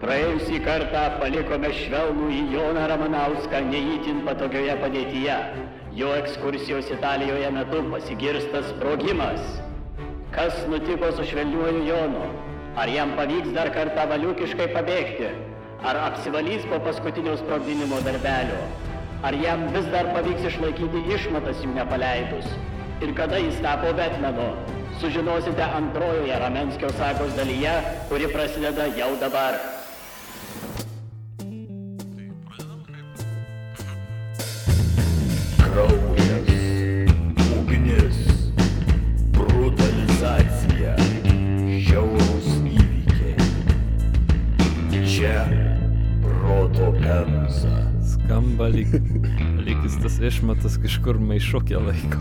Praėjusį kartą palikome švelnų į Joną Ramanauską neįtin patogioje padėtyje. Jo ekskursijos Italijoje metu pasigirsta sprogimas. Kas nutiko su švelniuoju Jonu? Ar jam pavyks dar kartą valiukiškai pabėgti? Ar apsivalys po paskutinio sprogdinimo darbelio? Ar jam vis dar pavyks išlaikyti išmatas jų nepaleidus? Ir kada jis tapo Betmenu? Sužinosite antrojoje Ramenskio sagos dalyje, kuri prasideda jau dabar. Lyg, lyg jis tas išmatas kažkur maišukė laiko.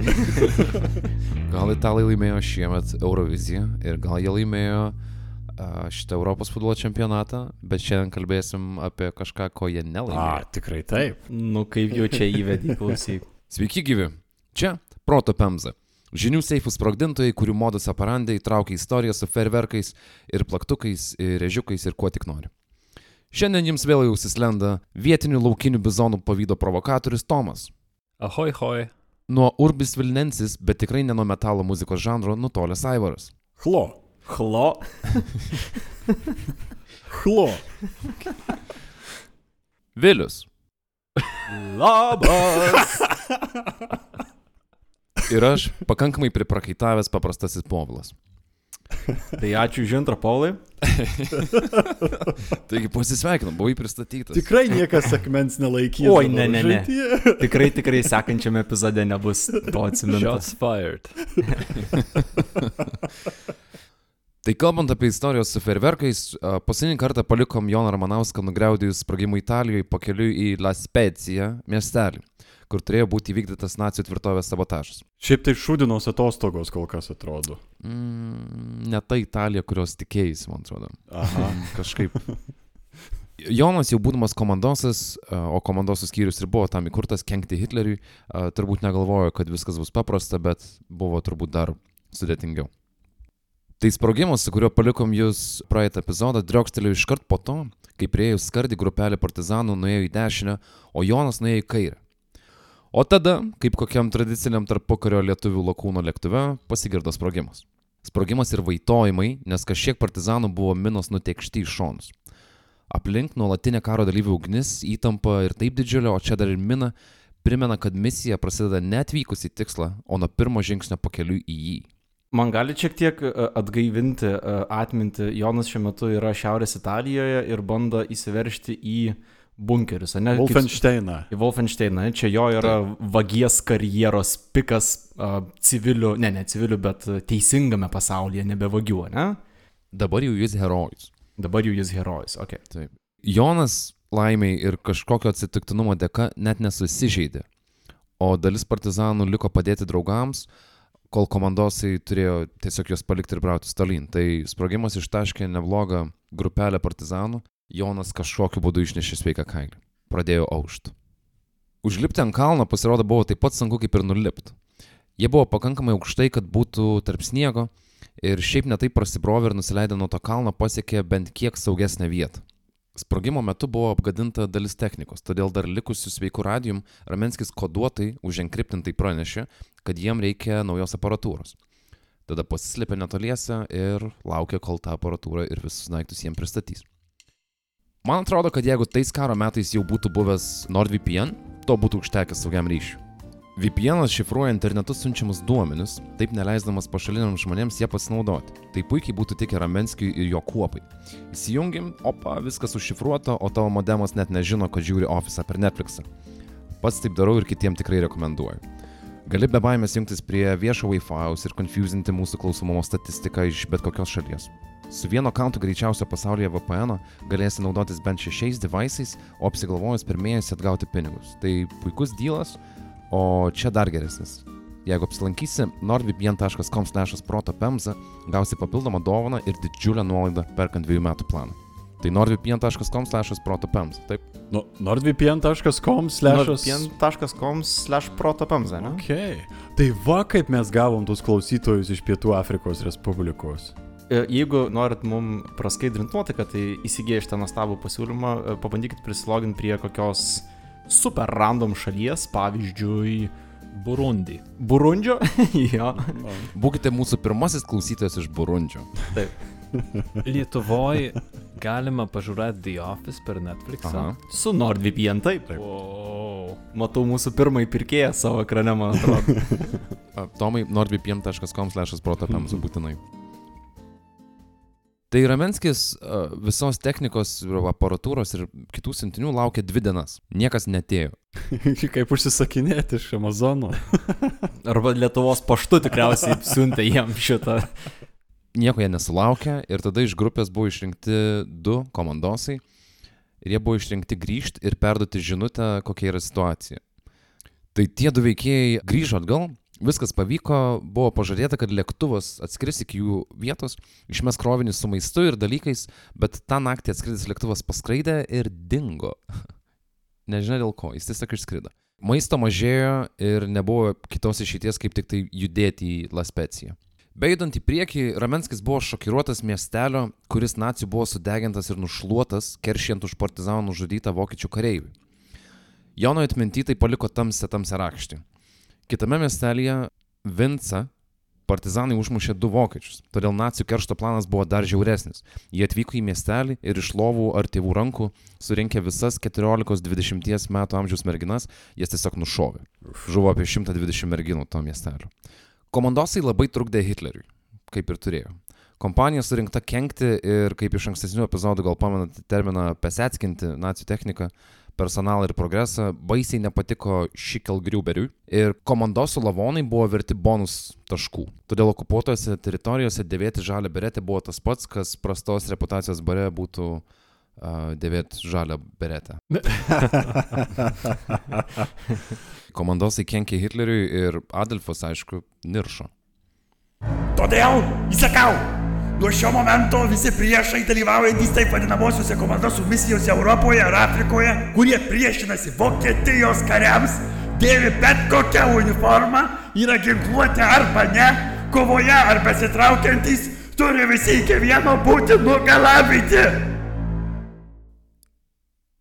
Gal italai laimėjo šiemet Euroviziją ir gal jie laimėjo a, šitą Europos futbolo čempionatą, bet šiandien kalbėsim apie kažką, ko jie A, nelaimėjo. tikrai taip. Nu kaip jau čia įvedį, klausyk. Sveiki gyvi. Čia Proto Pemza. Žinių seifų sprogdintojai, kurių modus operandi įtraukia istoriją su ferverkais ir plaktukais, ir režiukais ir kuo tik nori. Šiandien jums vėl jau įsislenda vietinių laukinių bizonų pavydo provokatorius Tomas. Ahoj, hoj. Nuo Urbis Vilnensis, bet tikrai ne nuo metalo muzikos žanro, nutolęs Aivaras. Chlo. Chlo. Chlo. Vilius. Labas. Ir aš pakankamai priprakaitavęs paprastasis povilas. Tai ačiū už antrą polai. Taigi pasisveikinam, buvai pristatytas. Tikrai niekas akmens nelaikys. Oi, ne, ne, ne. žaidėje. Tikrai, tikrai sekančiame epizode nebus to atsiminta. Shots fired. Tai kalbant apie istorijos su ferverkais, paskutinį kartą palikom Joną Ramanauską nugriaudėjus sprogimų Italijoje pakeliui į La Spezia miestelį, kur turėjo būti įvykdytas nacijų tvirtovės sabotažas. Šiaip tai šūdinos atostogos kol kas atrodo. Mm, ne ta Italija, kurios tikėjai, man atrodo. Aha. Kažkaip. Jonas jau būdamas komandosas, o komandosų skyrius ir buvo tam įkurtas kenkti Hitleriui, turbūt negalvojo, kad viskas bus paprasta, bet buvo turbūt dar sudėtingiau. Tai sprogimas, su kuriuo palikom jūs praeitą epizodą, driokstelėjo iškart po to, kai prieėjus skardį grupelė partizanų nuėjo į dešinę, o Jonas nuėjo į kairę. O tada, kaip kokiam tradiciniam tarpukario lietuvių lakūno lėktuve, pasigirdo sprogimas. Sprogimas ir vaitojimai, nes kažkiek partizanų buvo minos nutekšti į šonus. Aplink nuolatinė karo dalyvių ugnis, įtampa ir taip didžiulė, o čia dar ir mina, primena, kad misija prasideda netvykus į tikslą, o nuo pirmo žingsnio pakeliui į jį. Man gali šiek tiek e, atgaivinti e, atminti, Jonas šiuo metu yra Šiaurės Italijoje ir bando įsiveršti į bunkerius, ne? Wolfensteiną. Į Wolfensteiną, čia jo yra vagies karjeros pikas uh, civilių, ne, ne civilių, bet teisingame pasaulyje, nebe vagių, ne? Dabar jau jis herojus. Dabar jau jis herojus, ok. Taip. Jonas laimiai ir kažkokio atsitiktinumo dėka net nesusižeidė, o dalis partizanų liko padėti draugams, kol komandosai turėjo tiesiog juos palikti ir brauti stalin. Tai sprogimas ištaškė neblogą grupelę partizanų, Jonas kažkokiu būdu išnešė sveiką kailį. Pradėjo aušti. Užlipti ant kalno pasirodo buvo taip pat sunku kaip ir nulipti. Jie buvo pakankamai aukštai, kad būtų tarp sniego ir šiaip netai prasibrovė ir nusileidę nuo to kalno pasiekė bent kiek saugesnę vietą. Sprogimo metu buvo apgadinta dalis technikos, todėl dar likusiu sveiku radijum Ramenskis koduotai uženkriptintai pranešė, kad jiem reikia naujos aparatūros. Tada pasislėpė netoliese ir laukė, kol tą aparatūrą ir visus daiktus jiem pristatys. Man atrodo, kad jeigu tais karo metais jau būtų buvęs NordVPN, to būtų užtekęs saugiam ryšiui. VPN šifruoja internetu siunčiamus duomenis, taip neleisdamas pašaliniams žmonėms jie pasinaudoti. Tai puikiai būtų tikę Ramenskiui ir jo kuopai. Įsijungiam, opa, viskas užšifruota, o tavo modemas net nežino, kad žiūri ofisą per Netflixą. Pats taip darau ir kitiems tikrai rekomenduoju. Gali be baimės jungtis prie viešo Wi-Fi ir konfuzinti mūsų klausomumo statistiką iš bet kokios šalies. Su vienu akantu greičiausio pasaulyje VPN galėsi naudotis bent šešiais devaisais, o apsigalvojus per mėnesį atgauti pinigus. Tai puikus dealas, o čia dar geresnis. Jeigu apsilankysi nordvpn.com/protopemza, gausi papildomą dovaną ir didžiulę nuolaidą perkant dviejų metų planą. Tai nordvpn.com/protopemza, taip? Nu, nordvpn.com slash... nordvpn.com slash protopamza, ne? Ok. Tai va kaip mes gavom tus klausytojus iš Pietų Afrikos Respublikos. E, Jeigu norit mum praskaidrinti nuotaiką, tai įsigiję šitą nuostabų pasiūlymą, e, pabandykit prisiloginti prie kokios super random šalies, pavyzdžiui, Burundi. Burundžio. jo. Būkite mūsų pirmasis klausytojas iš Burundžio. Taip. Lietuvoje galima pažiūrėti The Office per Netflixą. Aha. Su NordVPN, taip. Wow. Matau mūsų pirmąjį pirkėją savo ekrane, man atrodo. Tomai, nordvpn.com slash protapėms būtinai. Tai Ramenskis visos technikos, ir aparatūros ir kitų siuntinių laukia dvi dienas. Niekas netėjo. Kaip užsisakinėti iš Amazono. Arba Lietuvos paštu tikriausiai siuntė jam šitą. Nieko jie nesulaukė ir tada iš grupės buvo išrinkti du komandosai. Ir jie buvo išrinkti grįžti ir perduoti žinutę, kokia yra situacija. Tai tie du veikėjai grįžo atgal, viskas pavyko, buvo pažadėta, kad lėktuvas atskris iki jų vietos, išmes krovinį su maistu ir dalykais, bet tą naktį atskridęs lėktuvas paskraidė ir dingo. Nežinia dėl ko, jis tiesiog išskrido. Maisto mažėjo ir nebuvo kitos išeities, kaip tik tai judėti į Laspeciją. Beidant į priekį, Ramenskis buvo šokiruotas miestelio, kuris nacijų buvo sudegintas ir nušluotas, keršijant už partizanų nužudytą vokiečių kareivį. Jono atminty tai paliko tamsę tamsę rakštį. Kitame miestelėje, Vinca, partizanai užmušė du vokiečius, todėl nacijų keršto planas buvo dar žiauresnis. Jie atvyko į miestelį ir iš lovų ar tėvų rankų surinkę visas 14-20 metų amžiaus merginas, jas tiesiog nušovė. Žuvo apie 120 merginų to miestelio. Komandosai labai trukdė Hitleriui, kaip ir turėjo. Kompanija surinkta kenkti ir, kaip iš ankstesnių epizodų gal pamenate terminą pesetskinti nacijų techniką, personalą ir progresą, baisiai nepatiko Šikelgriuberiui ir komandosų lavonai buvo verti bonus taškų. Todėl okupuotose teritorijose dėvėti žalią beretę buvo tas pats, kas prastos reputacijos bare būtų uh, dėvėti žalią beretę. Komandosai kenkė Hitleriui ir Adolfas, aišku, niršo. Todėl įsakau, nuo šio momento visi priešai dalyvaujantys taip vadinamosiuose komandosų misijose Europoje ar Afrikoje, kurie priešinasi Vokietijos kariams, dėvi bet kokią uniformą, yra ginkluoti arba ne, kovoje ar besitraukiantys, turi visi iki vieno būti nugalabyti.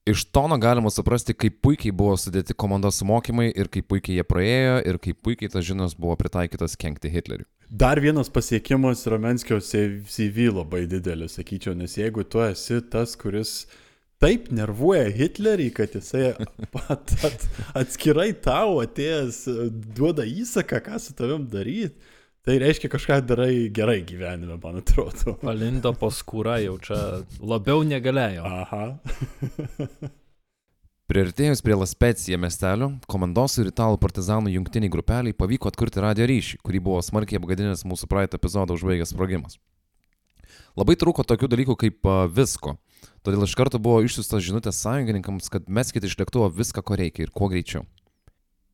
Iš tono galima suprasti, kaip puikiai buvo sudėti komandos mokymai ir kaip puikiai jie praėjo ir kaip puikiai tas žinios buvo pritaikytos kenkti Hitleriui. Dar vienas pasiekimas Ramenskio CV labai didelis, sakyčiau, nes jeigu tu esi tas, kuris taip nervuoja Hitlerį, kad jisai pat, at, atskirai tau atėjęs duoda įsaką, ką su tavim daryti, tai reiškia kažką darai gerai gyvenime, man atrodo. Palindo paskūra jau čia labiau negalėjo. Aha. Priartėjus prie Laspecija miestelio, komandosų ir italų partizanų jungtiniai grupeliai pavyko atkurti radio ryšį, kurį buvo smarkiai apgadinęs mūsų praeitą epizodą užbaigęs sprogimas. Labai trūko tokių dalykų kaip visko, todėl iš karto buvo išsiustas žinutės sąjungininkams, kad meskite iš lėktuvo viską, ko reikia ir kuo greičiau.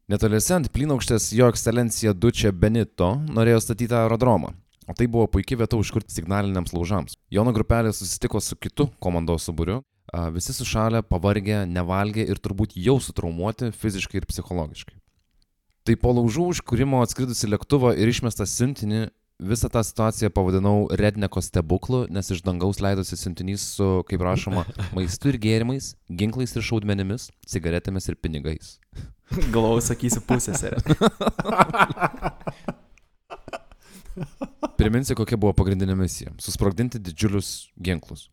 Netoliese ant plynaukštės jo ekscelencija Dučia Benito norėjo statyti aerodromą, o tai buvo puikia vieta užkurti signaliniams laužams. Jono grupelė susitiko su kitu komandosų būriu, a, visi sušalę, pavargę, nevalgę ir turbūt jau sutraumuoti fiziškai ir psichologiškai. Tai po laužų užkūrimo atskridusi lėktuvą ir išmestą siuntinį visą tą situaciją pavadinau Redneko stebuklu, nes iš dangaus leidosi siuntinys su, kaip rašoma, maistu ir gėrimais, ginklais ir šaudmenimis, cigaretėmis ir pinigais. Galvau, sakysi pusėserė. Priminsiu, kokia buvo pagrindinė misija - susprogdinti didžiulius ginklus.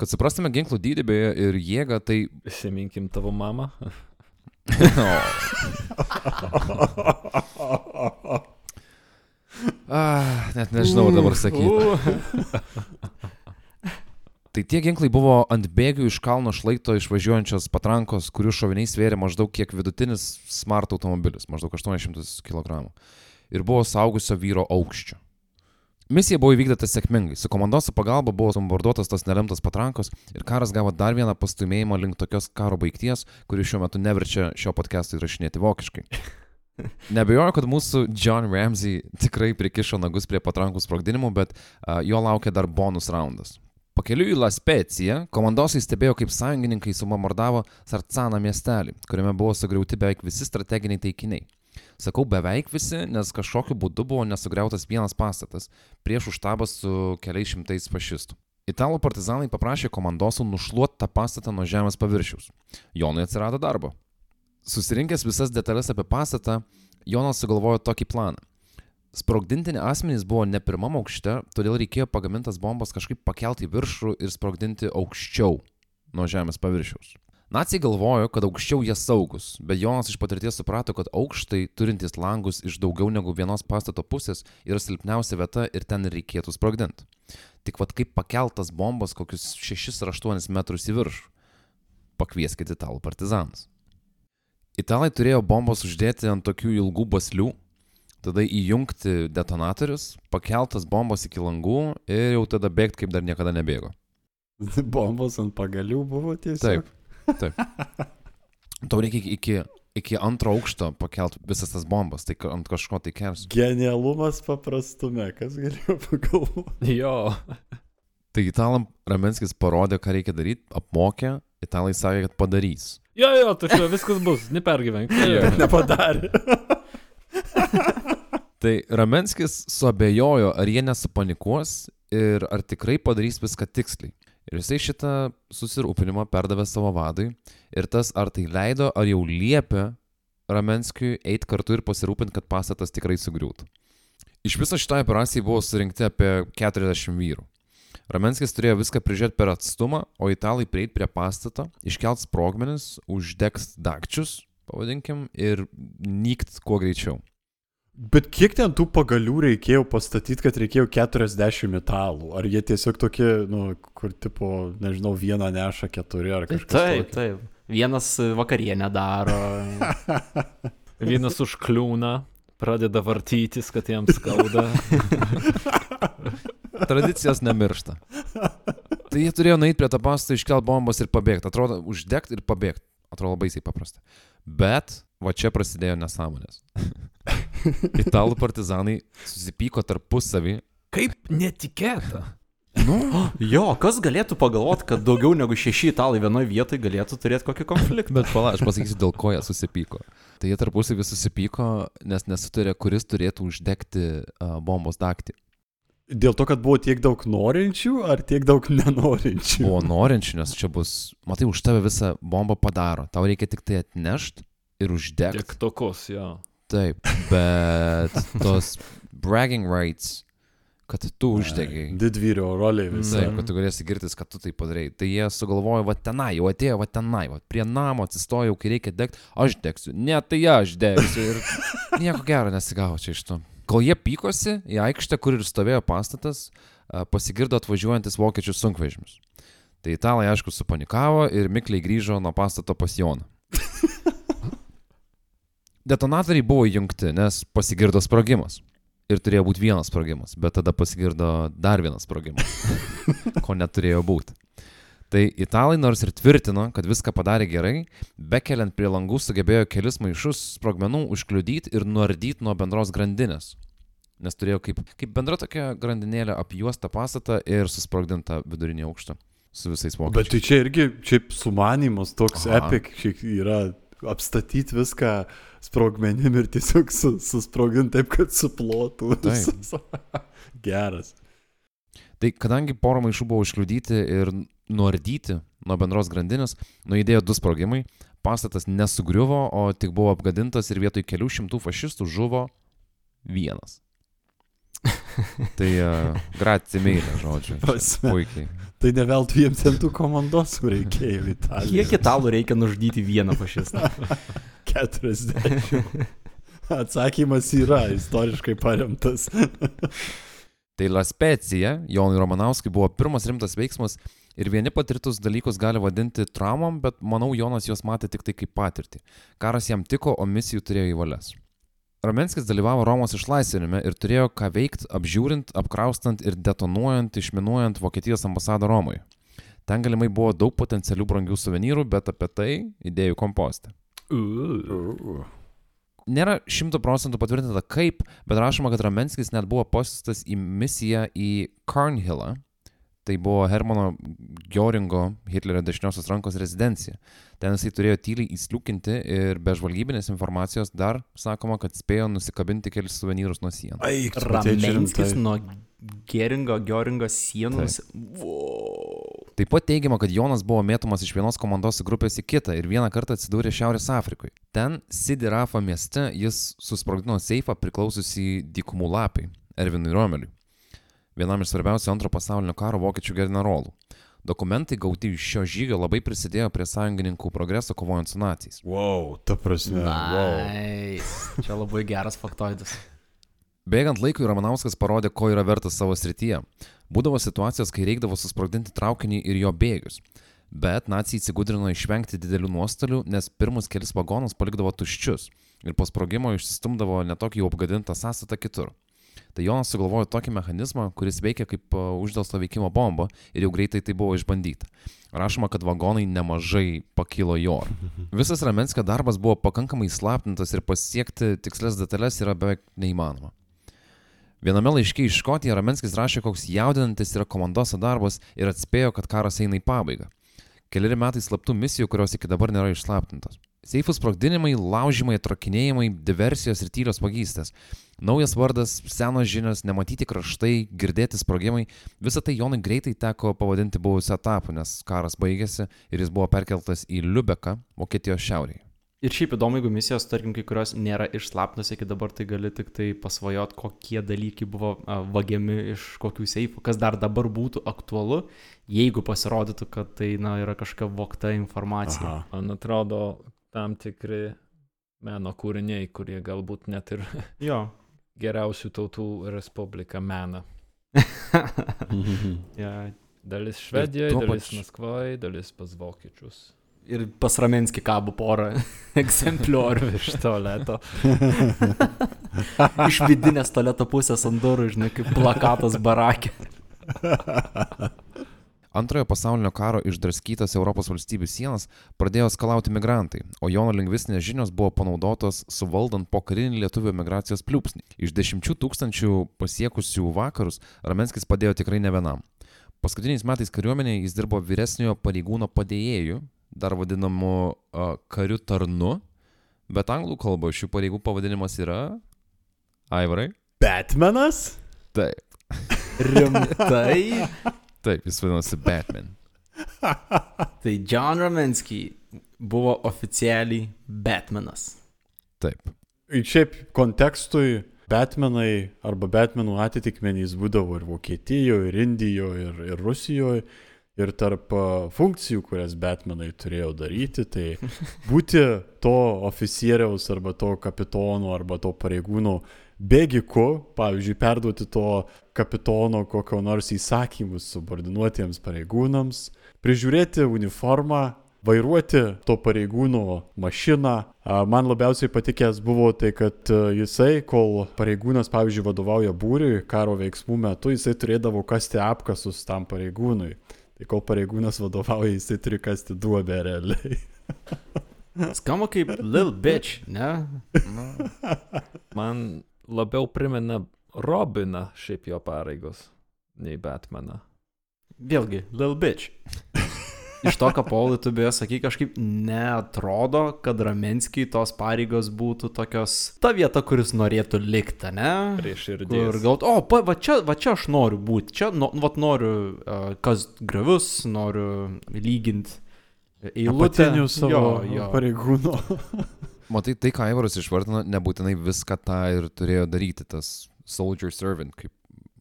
Kad suprastume ginklų dydį beje ir jėgą, tai... Įsiminkim tavo mamą. Ah, net nežinau ar dabar sakyti. Tai tie ginklai buvo ant bėgių iš kalno šlaito išvažiuojančios patrankos, kurių šoviniai svėrė maždaug kiek vidutinis smart automobilis, maždaug 800 kg. Ir buvo saugusio vyro aukščio. Misija buvo įvykdyta sėkmingai. Su komandosų pagalba buvo bombarduotas tos nelemtas patrankos ir karas gavo dar vieną pastumėjimą link tokios karo baigties, kuri šiuo metu neverčia šio podcast'o įrašinėti vokiškai. Nebejoju, kad mūsų John Ramsey tikrai prikišo nagus prie patrankų sprogdinimų, bet uh, jo laukia dar bonus raundas. Pakeliui į Laspeciją, komandosai stebėjo, kaip sąjungininkai subombardavo Sarcaną miestelį, kuriame buvo sugriauti beveik visi strateginiai taikiniai. Sakau beveik visi, nes kažkokiu būdu buvo nesugriautas vienas pastatas prieš užtabą su keliais šimtais fašistų. Italų partizanai paprašė komandosų nušluoti tą pastatą nuo žemės paviršiaus. Jonui atsirado darbo. Susirinkęs visas detalės apie pastatą, Jonas sugalvojo tokį planą. Sprogdintini asmenys buvo ne pirmam aukšte, todėl reikėjo pagamintas bombas kažkaip pakelti į viršų ir sprogdinti aukščiau nuo žemės paviršiaus. Nacijai galvojo, kad aukščiau jie saugus, bet Jonas iš patirties suprato, kad aukštai, turintys langus iš daugiau negu vienos pastato pusės, yra silpniausia vieta ir ten reikėtų sprogdinti. Tik vad kaip pakeltas bombas kokius 6 ar 8 metrus į viršų. Pakvieskite italų partizanus. Italai turėjo bombas uždėti ant tokių ilgų baslių, tada įjungti detonatorius, pakeltas bombas iki langų ir jau tada bėgti kaip dar niekada nebėgo. Bombos ant pagalių buvo tiesiog. Taip, taip. Tau reikia iki, iki, antro aukšto pakelt visas tas bombas, tai ant kažko tai kers. Genialumas paprastume, kas galėjo pagalvoti. Jo. Tai italam Ramenskis parodė, ką reikia daryti, apmokė, italai sakė, kad padarys. Jo, jo, tu čia viskas bus, nepergyvenk. Jo. Nepadarė. Tai Ramenskis suabejojo, ar jie nesupanikuos ir ar tikrai padarys viską tiksliai. Ir jisai šitą susirūpinimą perdavė savo vadui ir tas ar tai leido, ar jau liepė Ramenskiui eiti kartu ir pasirūpinti, kad pastatas tikrai sugriūtų. Iš viso šitai operacijai buvo surinkti apie 40 vyrų. Ramenskis turėjo viską prižiūrėti per atstumą, o italai prieit prie pastato, iškelt sprogmenis, uždegs dakčius, pavadinkim, ir nykt kuo greičiau. Bet kiek ten tų pagalių reikėjo pastatyti, kad reikėjo 40 italų? Ar jie tiesiog tokie, nu, kur tipo, nežinau, vieną neša keturi ar kažkas Taip, tokio? taip. Vienas vakarienę daro. Vienas užkliūna, pradeda vartytis, kad jam skauda. Tradicijos nemiršta. Tai jie turėjo nueiti prie to pastato, iškelt bombas ir pabėgti. Atrodo, uždegti ir pabėgti. Atrodo labai paprasta. Bet va čia prasidėjo nesąmonės. Italų partizanai susipyko tarpusavį. Kaip netikėta. Jo, kas galėtų pagalvoti, kad daugiau negu šeši italai vienoje vietoje galėtų turėti kokį konfliktą? Bet pala, aš pasakysiu, dėl ko jie susipyko. Tai jie tarpusavį susipyko, nes nesutarė, kuris turėtų uždegti uh, bombos daktį. Dėl to, kad buvo tiek daug norinčių ar tiek daug nenorinčių? Buvo norinčių, nes čia bus, matai, už tave visą bombą padaro. Tau reikia tik tai atnešti ir uždegti. Tiek tokos, jo. Taip, bet tos bragging rights, kad tu uždegai. Didvyrio rolė visą. Taip, kad tu galėsi girtis, kad tu tai padarai. Tai jie sugalvojo, va tenai, jau atėjo, va tenai, va prie namo atsistojau, kai reikia degti, aš degsiu. Ne, tai aš degsiu. Ir nieko gero nesigavo čia iš to. Kol jie pykosi į aikštę, kur ir stovėjo pastatas, pasigirdo atvažiuojantis vokiečių sunkvežimis. Tai italai, aišku, supanikavo ir mikliai grįžo nuo pastato pas Joną. Detonatoriai buvo įjungti, nes pasigirdo sprogimas. Ir turėjo būti vienas sprogimas, bet tada pasigirdo dar vienas sprogimas, ko neturėjo būti. Tai italai nors ir tvirtino, kad viską padarė gerai, bekeliant prie langų sugebėjo kelis maišus sprogmenų užkliudyti ir nuardyti nuo bendros grandinės. Nes turėjo kaip, kaip bendra tokia grandinėlė apjuostą pastatą ir susprogdintą vidurinį aukštą su visais Bet vokiečiais. tai čia irgi šiaip sumanimas toks Aha. epic yra apstatyti viską sprogmenim ir tiesiog su, susprogdinti taip, kad suplotų. Geras. Tai kadangi poro maišų buvo užkliudyti ir nuardyti nuo bendros grandinės, nuėdėjo du sprogimai, pastatas nesugriuvo, o tik buvo apgadintas ir vietoj kelių šimtų fašistų žuvo vienas. tai uh, gracija meilė, žodžiu. Prasme. Puikiai. Tai ne veltui jiems ten tų komandosų reikėjo Italijoje. Kiek italų reikia nužudyti vieną fašistą? 40. Atsakymas yra istoriškai paremtas. Tai La Specija, Jonui Romanauskui, buvo pirmas rimtas veiksmas ir vieni patirtus dalykus gali vadinti traumom, bet manau, Jonas juos matė tik tai kaip patirtį. Karas jam tiko, o misijų turėjo į valias. Ramenskis dalyvavo Romos išlaisvinime ir turėjo ką veikti, apžiūrint, apkraustant ir detonuojant, išminuojant Vokietijos ambasadą Romoje. Ten galimai buvo daug potencialių brangių suvenyrų, bet apie tai idėjų kompostė. Nėra šimtų procentų patvirtinta kaip, bet rašoma, kad Ramenskis net buvo pasiustas į misiją į Carnhillą. Tai buvo Hermano Gioringo, Hitlerio dešiniosios rankos rezidencija. Ten jisai turėjo tyliai įsliukinti ir be žvalgybinės informacijos dar sakoma, kad spėjo nusikabinti kelis suvenyrus nuo sienų. Eik, Ramenskis nuo Geringo, Gioringo sienos. Taip pat teigiama, kad Jonas buvo mėtomas iš vienos komandos grupės į kitą ir vieną kartą atsidūrė Šiaurės Afrikoje. Ten, Sidirafa mieste, jis susprogdino seifą priklaususį dykumų lapai, Ervinui Romeliui, vienam iš svarbiausių antro pasaulinio karo vokiečių generolų. Dokumentai gauti iš šio žygio labai prisidėjo prie sąjungininkų progreso kovojant su nacijais. Wow, ta prasme. Wow. Nice. Čia labai geras faktoidas. Bėgant laikui Ramanauskas parodė, ko yra vertas savo srityje. Būdavo situacijos, kai reikdavo susprogdinti traukinį ir jo bėgius. Bet nacijai įsigudrino išvengti didelių nuostolių, nes pirmus kelis vagonus palikdavo tuščius ir po sprogimo išsistumdavo netokį jau apgadintą sąstatą kitur. Tai Jonas sugalvojo tokį mechanizmą, kuris veikia kaip uždėlsto veikimo bomba ir jau greitai tai buvo išbandyta. Rašoma, kad vagonai nemažai pakilo orą. Visas Ramenskio darbas buvo pakankamai slaptintas ir pasiekti tikslias detalės yra beveik neįmanoma. Viename laiške iš Škotiją Ramenskis rašė, koks jaudinantis yra komandoso darbas ir atspėjo, kad karas eina į pabaigą. Keliari metai slaptų misijų, kurios iki dabar nėra išslaptintos. Seifų sprogdinimai, laužimai, atrakinėjimai, diversijos ir tyrios vagystės. Naujas vardas, senos žinios, nematyti kraštai, girdėti sprogimai - visą tai Jonui greitai teko pavadinti buvusiu etapu, nes karas baigėsi ir jis buvo perkeltas į Liubeką, Vokietijos šiaurėje. Ir šiaip įdomu, jeigu misijos, tarkim, kai kurios nėra išslaptos iki dabar, tai gali tik tai pasvajot, kokie dalykai buvo vagiami iš kokių seifų, kas dar dabar būtų aktualu, jeigu pasirodytų, kad tai na, yra kažkokia vokta informacija. Aha. Man atrodo, tam tikri meno kūriniai, kurie galbūt net ir Jo. geriausių tautų Respublika mena. Ja. Dalis Švedijoje, dalis pačiu- Maskvoje, dalis pas vokiečius. Ir pas Ramenskį kabo porą egzempliorių. Iš tualeto. Iš vidinės toleto pusės ant durų, žinai, kaip plakatas barakė. Antrojo pasaulinio karo išdraskytas Europos valstybių sienas pradėjo skalauti migrantai, o Jono lingvistinės žinios buvo panaudotos suvaldant po karinį lietuvių migracijos pliūpsnį. Iš dešimčių tūkstančių pasiekusių vakarus Ramenskis padėjo tikrai ne vienam. Paskutiniais metais kariuomenėje jis dirbo vyresniojo pareigūno padėjėju, dar vadinamu uh, kariu tarnu, bet anglų kalboje šių pareigų pavadinimas yra Aivarai. Batmanas? Taip, Rimtai. taip, jis vadinasi Batman. Tai John Ramensky buvo oficialiai Batmanas. Taip. Ir šiaip kontekstui Batmanai arba Batmanų atitikmenys būdavo ir Vokietijoje, ir Indijoje, ir, ir Rusijoje. Ir tarp funkcijų, kurias Batmanai turėjo daryti, tai būti to oficieriaus arba to kapitono arba to pareigūno bėgiku, pavyzdžiui, perduoti to kapitono kokio nors įsakymus subordinuotiems pareigūnams, prižiūrėti uniformą, vairuoti to pareigūno mašiną. A, Man labiausiai patikęs buvo tai, kad a, jisai, kol pareigūnas, pavyzdžiui, vadovauja būriui karo veiksmų metu, jisai turėdavo kasti apkasus tam pareigūnui. Tai kol pareigūnas vadovauja, jisai turi kasti duobę realiai. Skamba kaip Lil Bitch, ne? Man labiau primena Robiną šiaip jo pareigos, nei Batmaną. Vėlgi, Lil Bitch. Iš to, ką Paulai tu beje sakai, kažkaip neatrodo, kad Ramenskiai tos pareigos būtų tokios ta vieta, kuris norėtų likti, ne? Prie Kur širdies. gaut, o, pa, va, čia, va čia aš noriu būti, čia, nu, vat noriu uh, kas gravius, noriu lyginti eilutę. Apatinių savo jo, jo. pareigūno. Matai, tai, ką Aivaras išvardino, nebūtinai viską tą ir turėjo daryti, tas soldier servant, kaip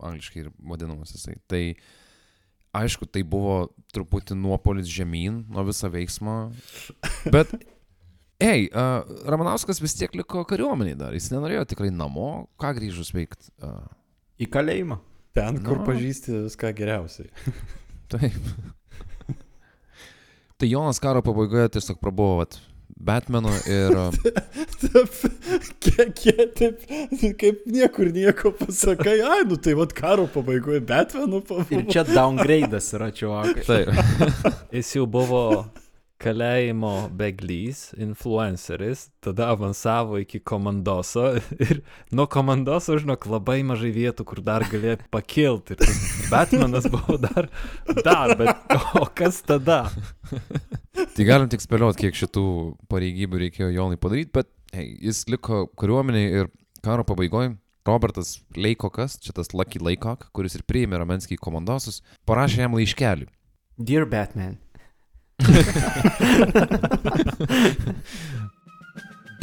angliškai ir vadinamas jisai. Tai aišku, tai buvo truputį nuopolis žemyn nuo viso veiksmo. Bet, ei, uh, Ramanauskas vis tiek liko kariuomeniai dar, jis nenorėjo tikrai namo, ką grįžus veikti. Uh, Į kalėjimą. Ten, kur Nu. pažįsti viską geriausiai. taip. tai Jonas karo pabaigoje tiesiog prabuvo Batmanu ir... Kiek, kiek taip, kaip niekur nieko pasakai, ai, nu tai vad karo pabaigoje Batmanų Ir pabaigoje. čia downgrade'as yra čiuvakai. taip. Jis jau buvo kalėjimo beglys, influenceris, tada avansavo iki komandoso ir nuo komandoso, žinok, labai mažai vietų, kur dar galėjo pakilti. Ir Batmanas buvo dar, dar, bet o kas tada? Tai galim tik spėlioti, kiek šitų pareigybių reikėjo Jonui padaryti, bet hey, jis liko kariuomeniai ir karo pabaigoje Robertas Leikokas, čia tas Lucky Leikok, kuris ir priėmė Ramenskį į komandosus, parašė jam laiškelį. Dear Batman.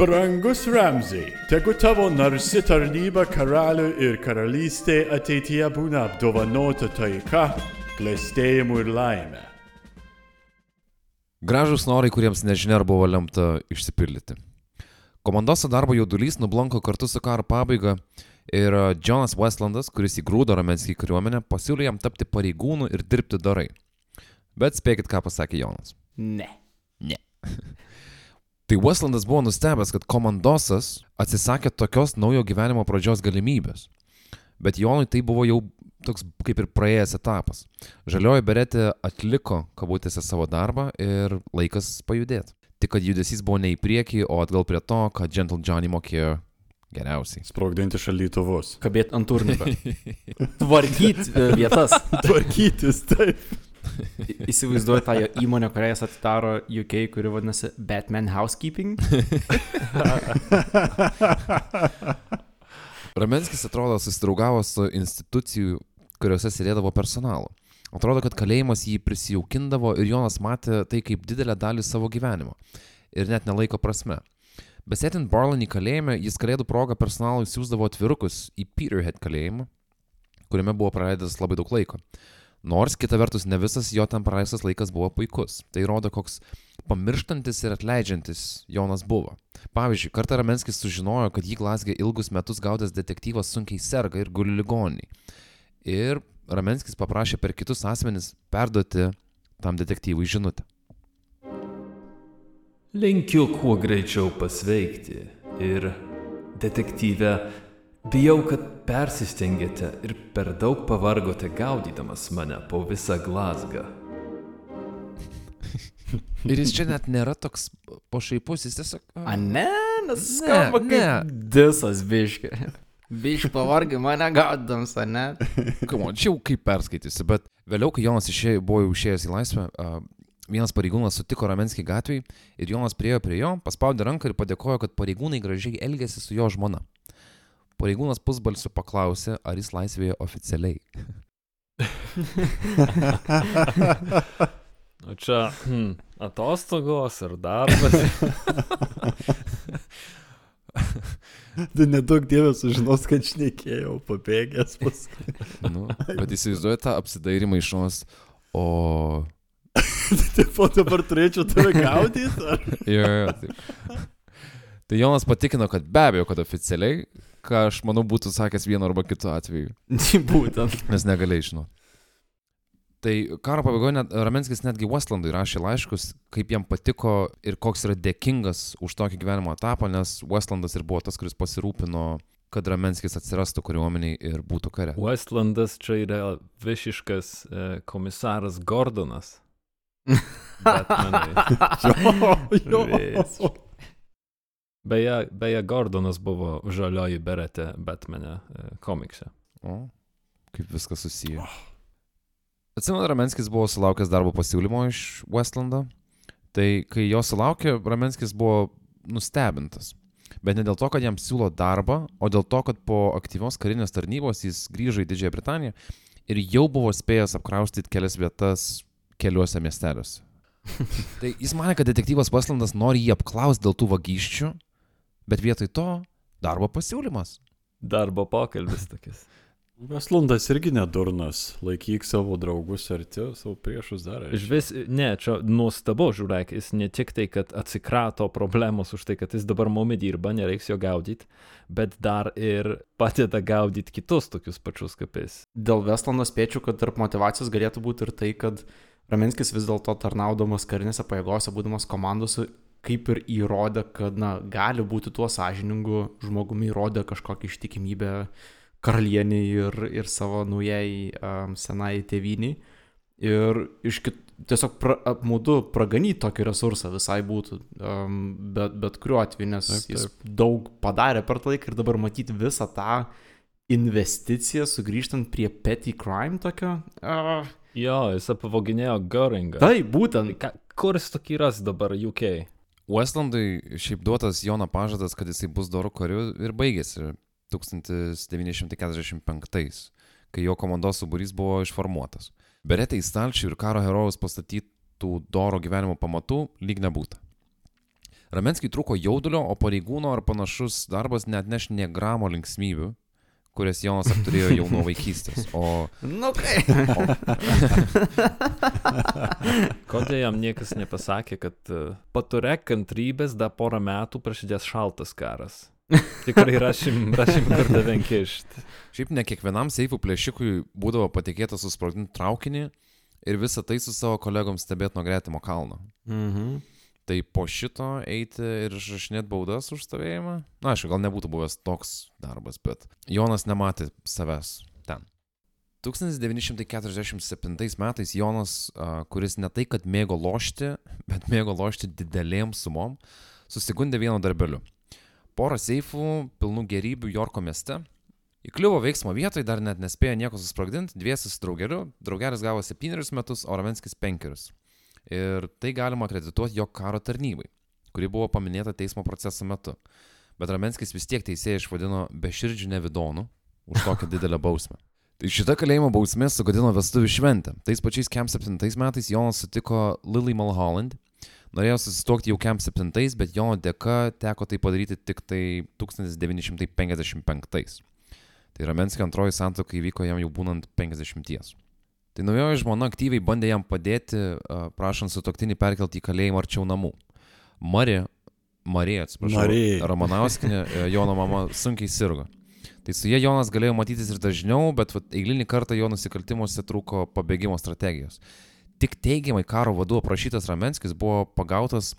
Brangus Ramsey, tegu tavo narsi tarnyba karaliui ir karalystė ateityje būna apdovanota taika, klėstėjimu ir laime. Gražus norai, kuriems nežinia ar buvo lemta išsipildyti. Komandoso darbo jaudulys nublanko kartu su karo pabaiga ir a, Jonas Westlandas, kuris įgrūdo Ramenskį kariuomenę, pasiūlė jam tapti pareigūnu ir dirbti darai. Bet spėkit, ką pasakė Jonas. Ne. Tai Westlandas buvo nustebęs, kad komandosas atsisakė tokios naujo gyvenimo pradžios galimybės. Bet Jonui tai buvo jau toks kaip ir praėjęs etapas. Žalioji beretė atliko, kabutėse, savo darbą ir laikas pajudėti. Tik kad judesys buvo ne į priekį, o atgal prie to, ką Gentle Johnny mokėjo geriausiai. Sprogdinti šalytuvus. Kabėt ant turniko. Tvarkyti e, vietas. Tvarkytis, taip. Įsivaizduoju tą įmonę, kurią jis atidaro UK, kuri vadinasi Batman Housekeeping. Ramenskis atrodo susidraugavo su institucijų, kuriuose sėdėdavo personalu. Atrodo, kad kalėjimas jį prisijaukindavo ir Jonas matė tai kaip didelę dalį savo gyvenimo. Ir net nelaiko prasme. Besėtint Barlanį kalėjime, jis kalėdų progą personalui siūsdavo atvirukus į Peterhead kalėjimą, kuriame buvo praleidęs labai daug laiko. Nors kita vertus ne visas jo ten praleistas laikas buvo puikus. Tai rodo, koks pamirštantis ir atleidžiantis Jonas buvo. Pavyzdžiui, kartą Ramenskis sužinojo, kad jį Glasgė ilgus metus gaudęs detektyvas sunkiai serga ir guli ligonį. Ir Ramenskis paprašė per kitus asmenis perduoti tam detektyvui žinutę. Linkiu kuo greičiau pasveikti ir detektyvę, bijau, kad persistengėte ir per daug pavargote gaudydamas mane po visą Glasgą. Ir jis čia net nėra toks pašaipus, jis tiesiog... A ne, nes skamba Ne, kaip disas biški. Biški pavargai mane gaudams, a ne? Kamo, čia jau kaip perskaitysi, bet vėliau, kai Jonas išėjo, buvo jau išėjęs į laisvę, a, vienas pareigūnas sutiko Ramenskį gatvėje ir Jonas priejo prie jo, paspaudė ranką ir padėkojo, kad pareigūnai gražiai elgėsi su jo žmona. Pareigūnas pusbalsiu paklausė, ar jis laisvėje oficialiai. O čia hmm, atostogos ar darbas. Tai nedaug dievės sužinos, kad šnekėjau, pabėgęs paskui. Nu, bet įsivaizduoju tą apsidairimą iš šonos, o... Taip, o dabar turėčiau tave gaudyti? Jo, jo, taip. Tai Jonas patikino, kad be abejo, kad oficialiai, ką aš manau būtų sakęs vienu arba kitu atveju, Būtent. nes negalėjai žinoti. Tai karo pabaigoje net, Ramenskis netgi Westlandui rašė laiškus, kaip jam patiko ir koks yra dėkingas už tokį gyvenimo etapą, nes Westlandas ir buvo tas, kuris pasirūpino, kad Ramenskis atsirastų kariuomeniai ir būtų kare. Westlandas čia yra visiškas e, komisaras Gordonas. Jo, jo. Beje, beje, Gordonas buvo žalioji beretė Batmane e, komikse. O, kaip viskas susiję. Atsimenu, Ramenskis buvo sulaukęs darbo pasiūlymo iš Westlando. Tai kai jo sulaukė, Ramenskis buvo nustebintas. Bet ne dėl to, kad jam siūlo darbą, o dėl to, kad po aktyvios karinės tarnybos jis grįžo į Didžiąją Britaniją ir jau buvo spėjęs apkraustyti kelias vietas keliuose miesteliuose. tai jis mane, kad detektyvas Westlandas nori jį apklausti dėl tų vagysčių, bet vietoj to darbo pasiūlymas. Darbo pokalbis tokis. Veslundas irgi nedurnas. Laikyk savo draugus arti, savo priešus dar. Iš vis, ne, čia nuostabu, žiūrėk, jis ne tik tai, kad atsikrato problemos už tai, kad jis dabar mumi dirba, nereiks jo gaudyti, bet dar ir padeda gaudyti kitus tokius pačius kaip jis. Dėl Vestlando spėčiau, kad tarp motivacijos galėtų būti ir tai, kad Raminskis vis dėlto tarnaudamas karinėse pajėgose, būdamas komandose, kaip ir įrodė, kad, na, gali būti tuo sąžiningu žmogumi, įrodė kažkokią ištikimybę karalieniai ir, ir savo naujai um, senai tėviniai. Ir iš kit, tiesiog pra, apmaudu praganyti tokį resursą visai būtų, um, bet, bet kuriuo atveju, nes Taip, taip, jis daug padarė per tą laiką ir dabar matyti visą tą investiciją sugrįžtant prie petty crime tokio. Uh, Jo, jis apavoginėjo Göringą. tai būtent. Ką, kur jis tokį ras dabar UK? Westlandui šiaip duotas Jono pažadas, kad jisai bus dorų kariu ir baigėsi 1945, kai jo komandos suburys buvo išformuotas. Beretė į stalčių ir karo herojus pastatytų doro gyvenimo pamatų lyg nebūtų. Ramenskiai trūko jaudulio, o pareigūno ar panašus darbas net neš nie gramo linksmybių, kurias Jonas apturėjo jau nuo vaikystės. O Nu kai. Kodėl jam niekas nepasakė, kad uh, paturėk kantrybės, dar porą metų prasidės šaltas karas. Tikrai rašym, rašym kur tave kišti. Šiaip ne kiekvienam seifų plėšikui būdavo patikėta susprogdinti traukinį ir visą tai su savo kolegom stebėti nuo gretimo kalno. Mhm. Tai po šito eiti ir išrašinėti baudas už stovėjimą? Na, aišku, gal nebūtų buvęs toks darbas, bet Jonas nematė savęs ten. 1947 metais Jonas, kuris ne tai, kad mėgo lošti, bet mėgo lošti didelėm sumom, susigundė vienu darbeliu. Porą seifų, pilnų gerybių Jorko mieste. Įkliuvo veiksmo vietoj, dar net nespėjo nieko susprogdinti, dviesis su draugeliu, draugelis gavo septynerius metus, o Ravenskis penkerius. Ir tai galima akredituoti jo karo tarnybai, kuri buvo paminėta teismo proceso metu. Bet Ramenskis vis tiek teisėjai išvadino beširdžių nevidonų už tokią didelę bausmę. Tai šita kalėjimo bausmė sugadino vestuvių šventę. Tais pačiais Kem 7 metais Jonas sutiko Lily Mulholland. Norėjo susituokti jau Kem 7, bet Jono dėka teko tai padaryti tik tai 1955. Tai Ramenskio antroji santoka įvyko jam jau būnant 50. Tai naujoji žmona aktyviai bandė jam padėti, prašant sutoktinį perkelti į kalėjimą arčiau namų. Marija, Marija, atsiprašau, Marija. Ramanauskinė, e, Jono mama sunkiai sirgo. Tai su jie Jonas galėjo matytis ir dažniau, bet vat, eilinį kartą jo nusikaltimuose trūko pabėgimo strategijos. Tik teigiamai karo vadu aprašytas Ramenskis buvo pagautas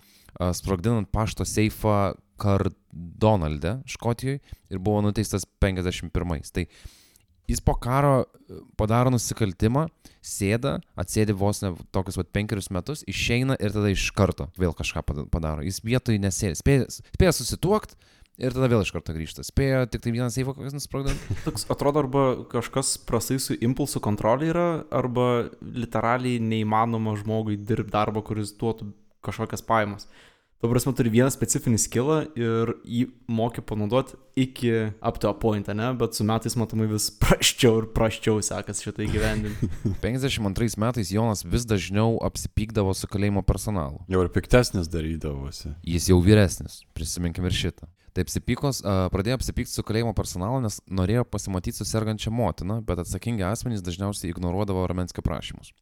sprogdinant pašto seifą Kardonalde, Škotijoje, ir buvo nuteistas 51. Tai jis po karo e, padaro nusikaltimą, sėda, atsėdi vos ne tokius vat, penkerius metus, išeina ir tada iš karto vėl kažką pada- padaro. Jis vietoj nesėdi, spėja, spėja susituokti ir tada vėl iš karto grįžta. Spėja tik tai vieną seifą kokias nusprogdinti. Toks atrodo, arba kažkas prastai su impulsų kontrolė yra, arba literaliai neįmanoma žmogui dirbti darbą, kuris duotų kažkokias pajamas. Tuo prasme, turi vieną specifinį skillą ir jį moki panaudoti iki up to a point, ne? Bet su metais matomai vis praščiau ir praščiau sekasi šitą įgyvendinti. 52 metais Jonas vis dažniau apsipykdavo su kalėjimo personalu. Jau ir piktesnis darydavosi. Jis jau vyresnis, prisiminkim ir šitą. Tai apsipykos, a, pradėjo apsipykti su kalėjimo personalu, nes norėjo pasimatyti su sergančia motina, bet atsakingi asmenys dažniausiai ignoruodavo Ramenskio prašymus.